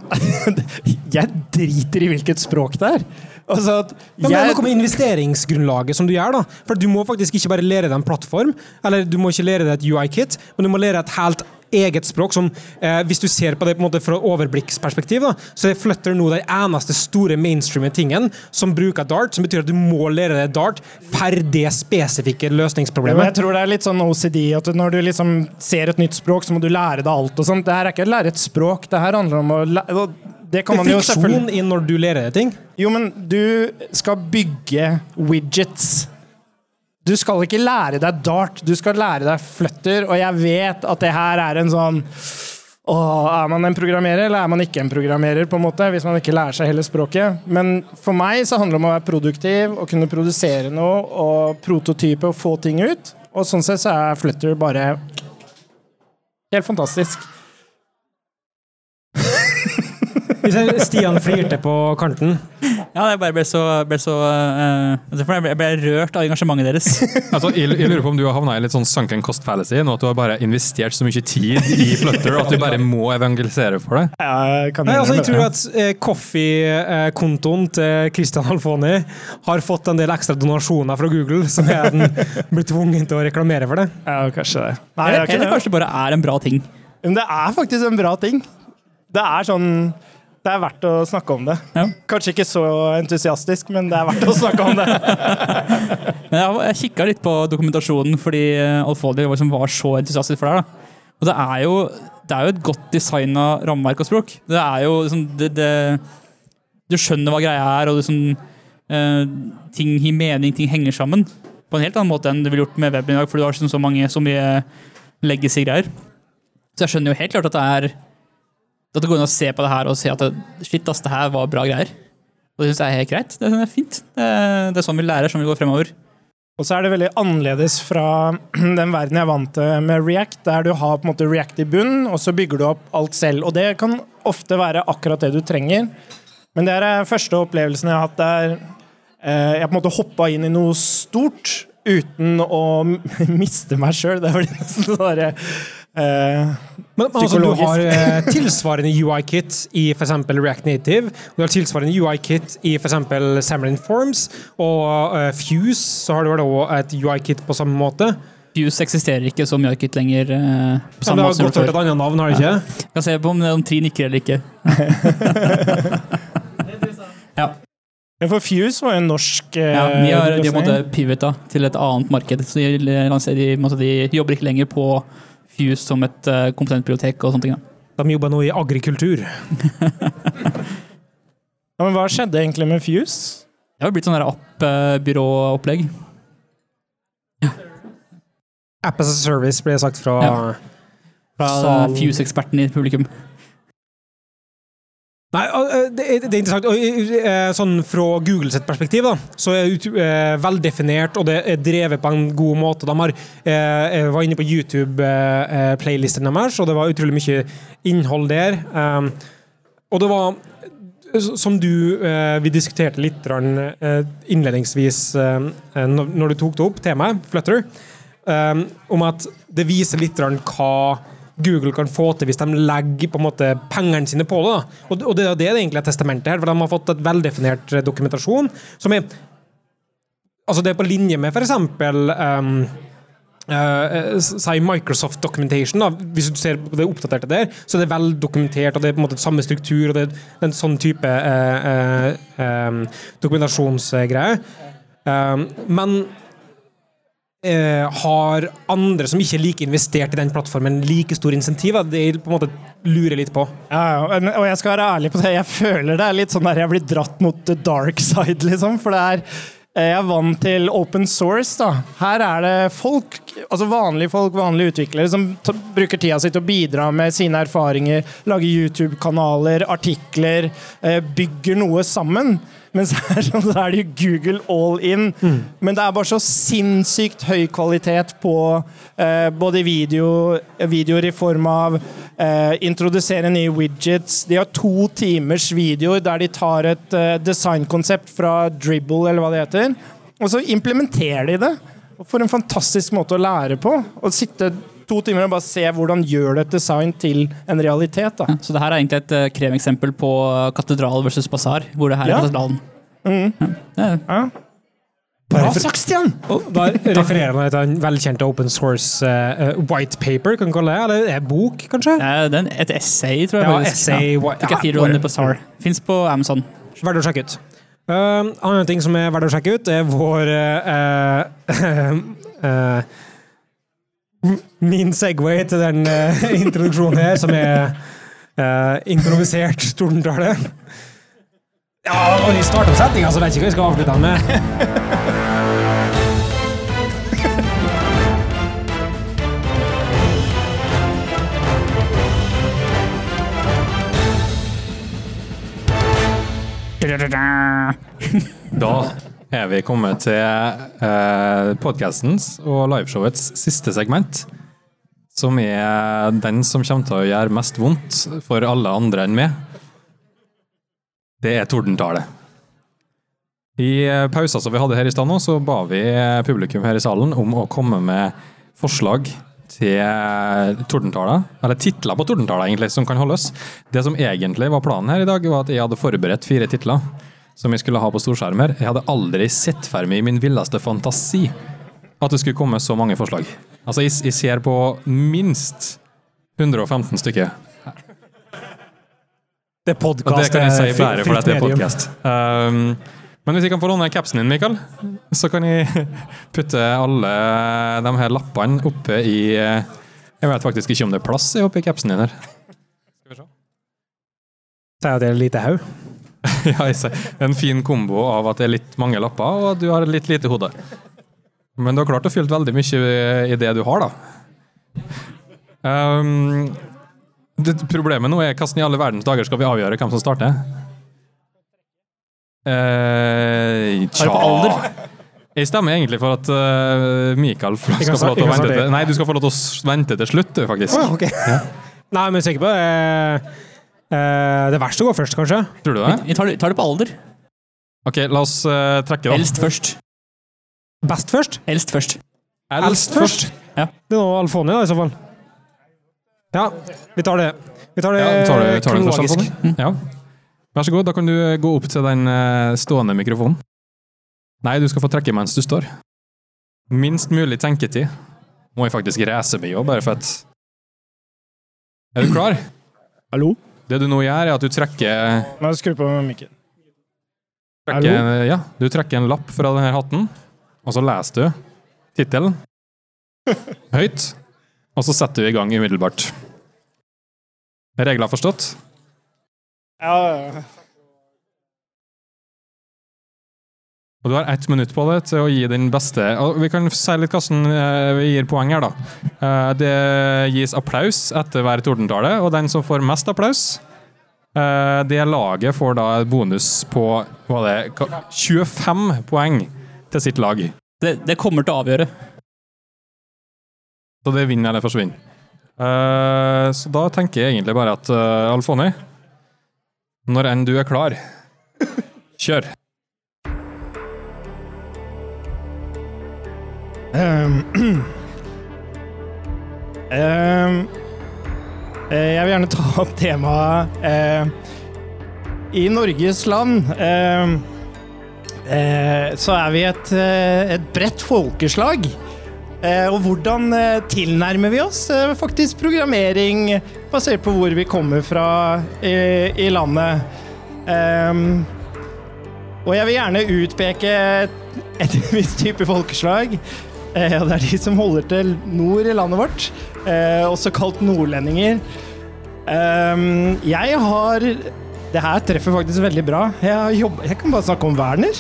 <laughs> Jeg driter i hvilket språk det er. Altså, at jeg... men det er noe med investeringsgrunnlaget som du gjør. da. For Du må faktisk ikke bare lære deg en plattform, eller du må ikke lære deg et UI-kit, men du må lære et helt eget språk som eh, Hvis du ser på det på en måte fra overblikksperspektiv, da, så er Flutter nå den eneste store mainstreame tingen som bruker Dart, som betyr at du må lære deg Dart per det spesifikke men jeg tror det er litt sånn OCD at når du liksom ser et nytt språk, så må du lære deg alt og sånt. Det her er ikke å lære et språk, det her handler om å lære Det Det er jo friksjon i når du lærer deg ting. Jo, men du skal bygge widgets. Du skal ikke lære deg dart, du skal lære deg flutter, og jeg vet at det her er en sånn Åh, er man en programmerer, eller er man ikke en programmerer, på en måte, hvis man ikke lærer seg hele språket? Men for meg så handler det om å være produktiv og kunne produsere noe og prototype og få ting ut. Og sånn sett så er Flutter bare helt fantastisk. Stian flirte på kanten. Ja, jeg bare ble så, ble så eh, altså, jeg ble, jeg ble rørt av engasjementet deres. <laughs> Altså, jeg, jeg lurer på om du har havna i litt sånn sunken cost fallacy, nå at du har bare investert så mye tid i Flutter at du bare må evangelisere for det. Jeg kan Nei, altså, jeg tror at eh, Coffee-kontoen til Christian Alfoni har fått en del ekstra donasjoner fra Google, som er den blir tvunget til å reklamere for det. Ja, kanskje det. Nei, Eller, er eller kanskje det bare er en bra ting. Men det er faktisk en bra ting. Det er sånn Det er verdt å snakke om det. Ja. Kanskje ikke så entusiastisk, men det er verdt å snakke om det. <laughs> Men jeg, jeg kikka litt på dokumentasjonen fordi eh, Alfaldi liksom var så entusiastisk for det. her. Og det er jo, det er jo et godt designa rammeverk og språk. Det er jo liksom det, det, Du skjønner hva greia er, og sånn, eh, ting gir mening, ting henger sammen. På en helt annen måte enn du ville gjort med weben i dag, for du har liksom så, mange, så mye legacy-greier. Så jeg skjønner jo helt klart at det er at det går an å se på det her og se at det, shit, ass, det her var bra greier. Og det syns jeg er helt greit. Det er fint. Det, er sånn vi lærer, sånn vi går fremover. Og så er det veldig annerledes fra <clears throat> den verden jeg er vant til med React, der du har på en måte React i bunnen, og så bygger du opp alt selv. Og det kan ofte være akkurat det du trenger. Men det er den første opplevelsen jeg har hatt der eh, jeg på en måte hoppa inn i noe stort uten å <laughs> miste meg sjøl. Det var nesten sånn eh, Men, men altså, du har eh, tilsvarende UI-kit i f.eks. React Native. Du har tilsvarende UI-kit i f.eks. Xamarin Forms. Og eh, Fuse så har du vel også et UI-kit på samme måte. Fuse eksisterer ikke som UI-kit lenger. eh, på samme samme det har måte godt hørt et annet navn, har det ikke? Kan se på om, om Tri nikker eller ikke. <laughs> ja. Men for Fuse var jo en norsk eh, ja de har, de har pivota til et annet marked. Så de, de, måte, de jobber ikke lenger på Fuse som et uh, komponentbibliotek og sånne ting. Da. De jobber nå i agrikultur. <laughs> Ja, men hva skjedde egentlig med Fuse? Det har jo blitt sånn app-byråopplegg. App as a service ble sagt fra Ja. Fra Fuse-eksperten i publikum. Nei, øh, det er, det er interessant. Øh, øh, Sånn Fra Google sitt perspektiv da, så er det veldefinert, og det er drevet på en god måte. De har, var inne på YouTube-playlisten deres, og det var utrolig mye innhold der. Um, og det var, som du Vi diskuterte litt innledningsvis når du tok det opp, temaet, Flutter, um, om at det viser litt hva Google kan få til hvis de legger på en måte pengene sine på det. Og, det, er det er egentlig et testamentet her, for de har fått et veldefinert eh, dokumentasjon som er Altså, det er på linje med for eksempel um, eh, si Microsoft Documentation, da. hvis du ser på det oppdaterte der, så er det vel dokumentert, og det er på en måte samme struktur, og det er en sånn type uh, uh, um, dokumentasjonsgreie. Um, men eh, har andre som ikke er like investert i den plattformen, like store insentiver? Det er på en måte lurer litt på. Ja, og jeg skal være ærlig på det, jeg føler det er litt sånn der jeg blir dratt mot the dark side, liksom. For det er Eh, Jeg er vant til open source. da. Her er det folk, altså vanlige folk, vanlige utviklere, som bruker tida si til å bidra med sine erfaringer, lager YouTube-kanaler, artikler, eh, bygger noe sammen. Mens her sånn, så er det jo Google all in. Men det er bare så sinnssykt høy kvalitet på eh, både video, videoer i form av eh, introdusere nye widgets. De har to timers videoer der de tar et eh, designkonsept fra Dribble, eller hva det heter, og så implementerer de det. For en fantastisk måte å lære på. Å sitte to timer og bare se hvordan gjør du et design til en realitet. da. Så det her er egentlig et uh, kremeksempel på katedral versus basar, hvor det her Ja. er katedralen. Mm. Ja. Ja. Bra sagt, Stian! Da refererer man til en velkjent open source eh, eh, white paper, kan vi kalle det? Eller er bok, kanskje? Det er den- et essay, tror jeg. Ja, faktisk. essay, Ja. ja, Cathedral the Bazaar. Fins på Amazon. Verdt å sjekke ut. Uh, annen ting som er verdt å sjekke ut, er vår uh, uh, eh, <laughs> Min Segway til den uh, <laughs> introduksjonen her, som er uh, improvisert tordentale. Ja, og vi starter setninga, så vet ikke hva vi skal avslutte den med. Da er vi kommet til eh, podkastens og liveshowets siste segment. Som er den som kommer til å gjøre mest vondt for alle andre enn meg. Det er tordentale. I pausa som vi hadde her i stad nå, så ba vi eh, publikum her i salen om å komme med forslag til eh, tordentaler, eller titler på tordentaler, egentlig, som kan holdes. Det som egentlig var planen her i dag, var at jeg hadde forberedt fire titler som jeg skulle ha på storskjerm her. Jeg hadde aldri sett for meg i min villeste fantasi at det skulle komme så mange forslag. Altså, jeg, jeg ser på minst 115 stykker. Det er podkast. det kan jeg si bare fordi det er podkast. Um, men hvis jeg kan få låne capsen din, Mikael, så kan jeg <laughs> putte alle de her lappene oppe i eh, Jeg vet faktisk ikke om det er plass i capsen din her. Skal vi Det er en liten lite haug. <laughs> Ja. En fin kombo av at det er litt mange lapper, og du har litt lite hode. Men du har klart å fylle veldig mye i det du har, da. Um, det, problemet nå er hvordan i alle verdens dager skal vi avgjøre hvem som starter? Eh, tja? Jeg stemmer egentlig for at uh, Mikael skal få lov til å vente til Nei, du skal få lov til å vente til slutt, faktisk. okay. ja. Nei, men er sikker på det. Eh, det verste går først, kanskje. Tror du det? Vi tar, tar det på alder. Ok, la oss uh, trekke, da. Eldst først. Best først. Eldst først. Eldst først. Ja. Det er Alfoni, da, i så fall. Ja, vi tar det. Vi tar det Ja, tar det, tar det først. Alfoni? Ja. Vær så god, da kan du gå opp til den uh, stående mikrofonen. Nei, du skal få trekke mens du står. Minst mulig tenketid. Må jeg faktisk reise meg òg, bare for at Er du klar? Hallo? Det du nå gjør, er at du trekker, Nå skru på mikken. trekker Ja, du trekker en lapp fra denne hatten, og så leser du tittelen <laughs> høyt, og så setter du i gang umiddelbart. Regler forstått? Ja, Og du har ett minutt på det til å gi den beste og Vi kan si litt hvordan eh, vi gir poeng her, da. Eh, Det gis applaus etter hver tordentale, og den som får mest applaus, eh, det laget får da bonus på hva det, 25 poeng til sitt lag. Det, det kommer til å avgjøre. Så det vinner eller forsvinner. Så da tenker jeg egentlig bare at Alfoni, når enn du er klar, kjør. <clears throat> Ehm, eh, jeg vil gjerne ta opp temaet uh, I Norges land uh, uh, så er vi et, et bredt folkeslag. Og hvordan tilnærmer vi oss faktisk programmering basert på hvor vi kommer fra i, i landet? Um, og jeg vil gjerne utpeke et, et <laughs> visst type folkeslag. Eh, og det er de som holder til nord i landet vårt, eh, også kalt nordlendinger. Ehm, jeg har Det her treffer faktisk veldig bra. Jeg, jobb, jeg kan bare snakke om Werner.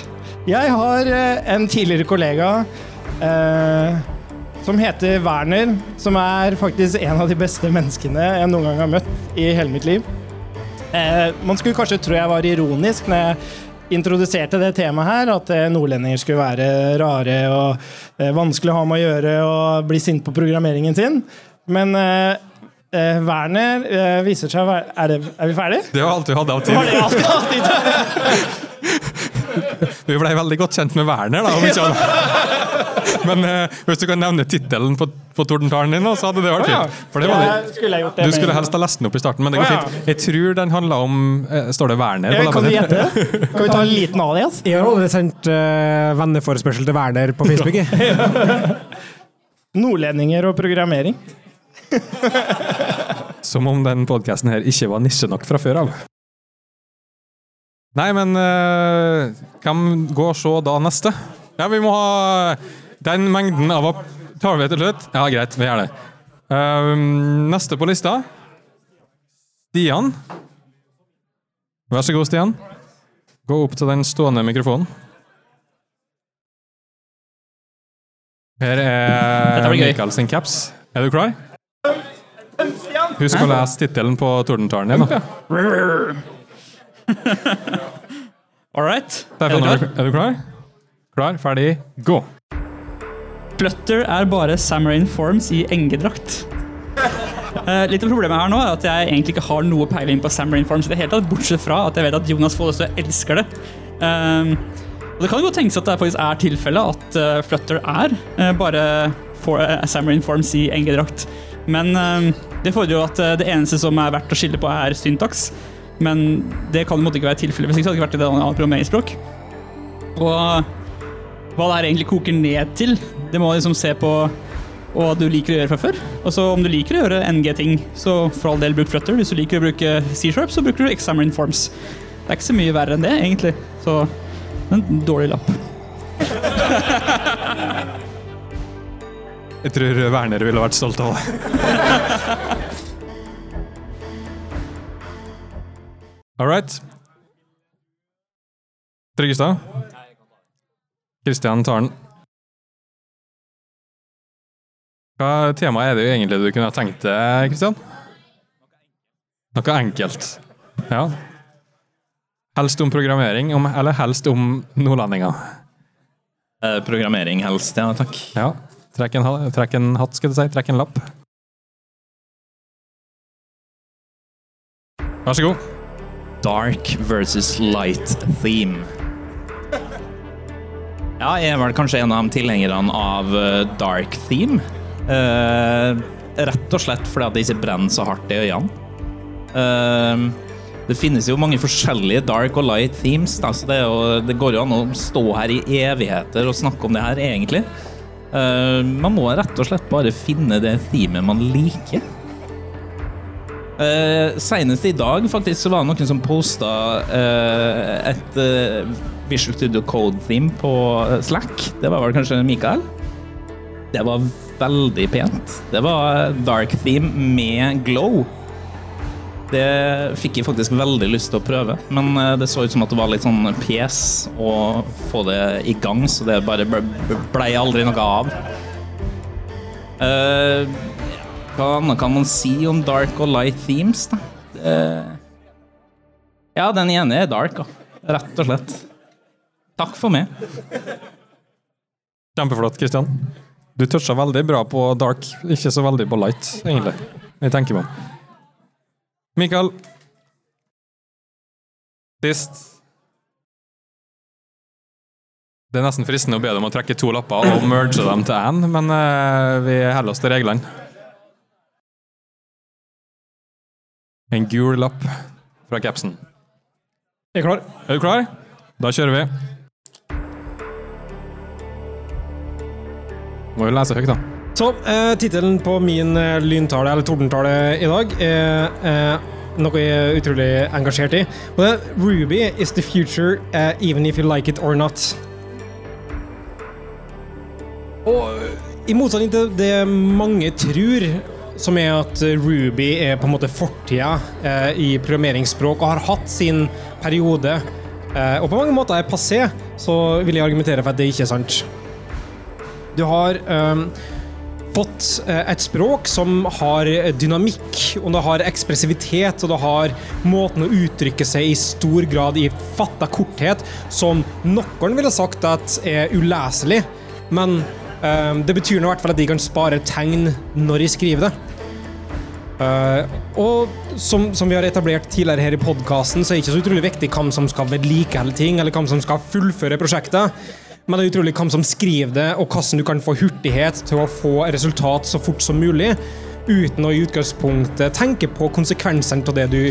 Jeg har eh, en tidligere kollega eh, som heter Werner, som er faktisk en av de beste menneskene jeg noen gang har møtt i hele mitt liv. Eh, man skulle kanskje tro jeg var ironisk når jeg introduserte det temaet her, at eh, nordlendinger skulle være rare og eh, vanskelig å ha med å gjøre og bli sint på programmeringen sin. Men eh, eh, Werner eh, viser seg å være er, det, er vi ferdige? Det var alt du hadde av tid. hadde i? <laughs> Vi ble veldig godt kjent med Werner, da. Om ikke. <laughs> Men eh, hvis du kan nevne tittelen på, på tordentalen din, så hadde det vært fint. For det var det. skulle jeg gjort det Du skulle helst ha lest den opp i starten, men det går fint. Jeg tror den handla om eh, Står det Werner? på Kan du gjette? Kan vi ta en liten alias? Jeg har allerede sendt uh, venneforespørsel til Werner på Facebook. <laughs> Nordlendinger og programmering. Som om den podkasten her ikke var nisje nok fra før av. Nei, men eh, hvem går så da neste? Ja, vi må ha den mengden av opp... Tar vi til slutt? Ja, greit, vi gjør det. Ehm, neste på lista Stian. Vær så god, Stian. Gå opp til den stående mikrofonen. Her er. Mikael sin caps. Er du klar? Husk å lese tittelen på tordentalen din. <laughs> All right. Er du klar? Klar, ferdig, gå! Flutter er bare Samarine Forms i engedrakt. Uh, litt av problemet her nå er at jeg egentlig ikke har noe peiling på Samarine Forms i det hele tatt, bortsett fra at jeg vet at Jonas Follestø elsker det. Um, og det kan godt tenkes at det faktisk er tilfellet at uh, Flutter er uh, bare for, uh, Samarine Forms i engedrakt. Men eh, det fordrer jo at det eneste som er verdt å skille på, er syntaks. Men det kan måtte ikke være tilfellet hvis ikke hadde det ikke vært et annet programmeringsspråk. Og hva det her egentlig koker ned til. Det må liksom se på hva du liker å gjøre fra før. Og så om du liker å gjøre NG-ting, så for all del bruk Flutter. Hvis du liker å bruke C-sharp, så bruker du Examine Forms. Det er ikke så mye verre enn det, egentlig. Så en dårlig lapp. Jeg tror Werner ville vært stolt av det. All right. Tryggestad? Kristian tar den. Hva tema er det egentlig du kunne ha tenkt deg, Kristian? Noe enkelt. Ja. Helst om programmering, om, eller helst om nordlendinger. Eh, Programmering helst, ja takk. Ja. Trekk en, trekk en hatt, skal du si. Trekk en lapp. Vær så god. Dark versus light theme. Ja, jeg er vel kanskje en av tilhengerne av eh, dark theme. Eh, rett og slett fordi at det ikke brenner så hardt i øynene. Eh, det finnes jo mange forskjellige dark og light themes, da, så det, jo, det går jo an å stå her i evigheter og snakke om det her, egentlig. Eh, man må rett og slett bare finne det themet man liker. Uh, Senest i dag faktisk så var det noen som posta uh, et uh, Visual Studio Code-theme på Slack. Det var vel kanskje Mikael? Det var veldig pent. Det var dark theme med glow. Det fikk jeg faktisk veldig lyst til å prøve, men eh, det så ut som at det var litt sånn pes å få det i gang, så det bare blei ble aldri noe av. Uh, hva annet kan man si om dark og light themes, da? Uh, ja, den ene er dark, da. Rett og slett. Takk for meg. Kjempeflott, Kristian. Du toucha veldig bra på dark, ikke så veldig på light, egentlig. Jeg tenker meg om. Mikael. Sist. Det er nesten fristende å be deg om å trekke to lapper og merge dem til én, men eh, vi holder oss til reglene. En gul lapp fra capsen. Jeg er klar. Er du klar? Da kjører vi. Må jo lese høyt, da. Så eh, tittelen på min eh, lyntale, eller tordentale, i dag er eh, noe jeg er utrolig engasjert i. Og det er Ruby is the future, eh, even if you like it or not. Og eh, i motsetning til det mange tror, som er at Ruby er på en måte fortida eh, i programmeringsspråk og har hatt sin periode, eh, og på mange måter er passé, så vil jeg argumentere for at det ikke er sant. Du har ehm, fått eh, et språk som har dynamikk, og det har ekspressivitet, og det har måten å uttrykke seg i stor grad i fatta korthet, som noen ville sagt at er uleselig, men ehm, det betyr nå i hvert fall at de kan spare tegn når de skriver det. Uh, og som, som vi har etablert tidligere her i podkasten, så er det ikke så utrolig viktig hvem som skal vedlikeholde ting, eller hvem som skal fullføre prosjektet. Men det er utrolig hvem som skriver det, og hvordan du kan få hurtighet til å få resultat så fort som mulig, uten å i utgangspunktet tenke på konsekvensene av det du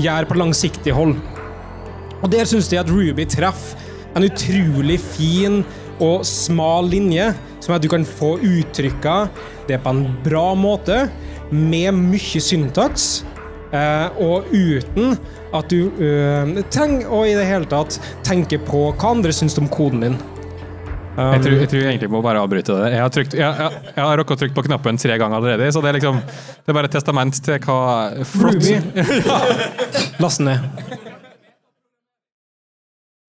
gjør på langsiktig hold. Og der syns jeg at Ruby treffer en utrolig fin og smal linje, som er at du kan få uttrykka det på en bra måte, med mye syntaks, og uten at du øh, trenger å i det hele tatt tenke på hva andre syns om koden din. Um, Jeg tror, jeg tror jeg egentlig må bare avbryte det. Jeg har, trykt, jeg, jeg, jeg har rukket å trykke på knappen tre ganger allerede, så det er liksom Det er bare et testament til hva flott Ruby. <laughs> Last ned.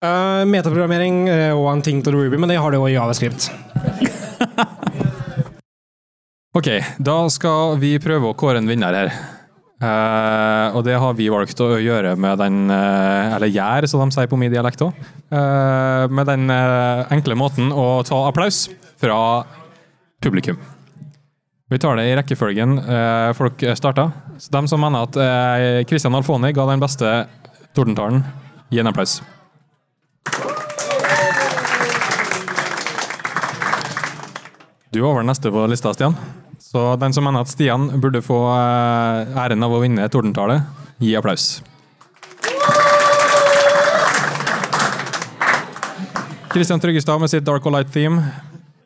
Uh, metaprogrammering er òg en ting til Ruby, men det har det jo i Javascript. Ok, da skal vi prøve å kåre en vinner her. Eh, og det har vi valgt å gjøre med den uh, Eller gjør, som de sier på min dialekt òg. med den eh, enkle måten å ta applaus fra publikum. Vi tar det i rekkefølgen eh, folk starta. Så de som mener at uh, Christian Alfoni ga den beste tordentalen, gi en applaus. Du er over neste på lista, Stian. Så den som mener at Stian burde få eh, æren av å vinne Tordentale, gi applaus. Kristian Tryggestad med sitt Dark or Light Theme.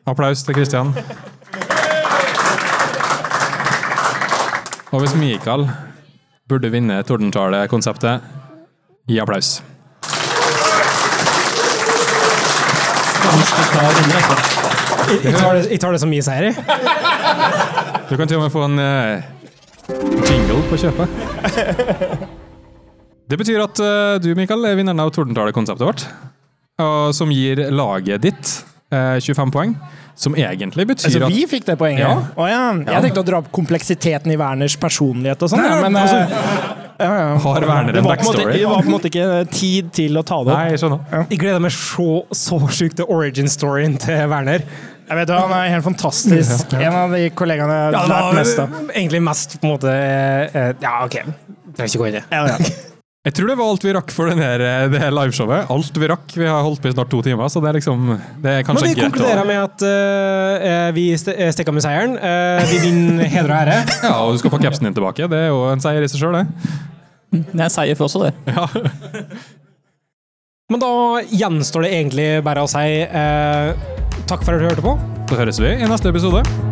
Applaus til Kristian. Og hvis Mikael burde vinne Tordentale-konseptet, gi applaus. Jeg tar det, jeg tar det som mye seier, jeg. Du kan til og med få en uh, jingle på kjøpet. Det betyr at uh, du, Mikael, er vinneren av Tordentale-konseptet vårt. Og som gir laget ditt uh, 25 poeng. Som egentlig betyr Altså, at vi fikk det poenget? Ja. Oh, ja. Jeg tenkte å dra opp kompleksiteten i Werners personlighet og sånn, ja, men altså, eh, ja, ja. Har Werner en måte, backstory? det var på en måte ikke tid til å ta det opp. Nei, jeg skjønner. Jeg gleder meg så, så sjukt til origin-storyen til Werner. Jeg vet, Han er helt fantastisk. En av de kollegaene jeg har lært mest av. egentlig mest på en måte eh, Ja, OK. Trenger ikke gå inn i det. Ja, ja. <laughs> Jeg tror det var alt vi rakk for denne, det her liveshowet. Alt vi rakk. Vi har holdt på i snart to timer, så det er liksom Det er Men vi konkluderer med at uh, vi st eh, stikker med seieren. Uh, vi vinner heder og ære. <laughs> Ja, og du skal få capsen din tilbake. Det er jo en seier i seg sjøl, det. Det er en seier for oss også, det. Ja. Men da gjenstår det egentlig bare å si eh, takk for at du hørte på. Så høres vi i neste episode.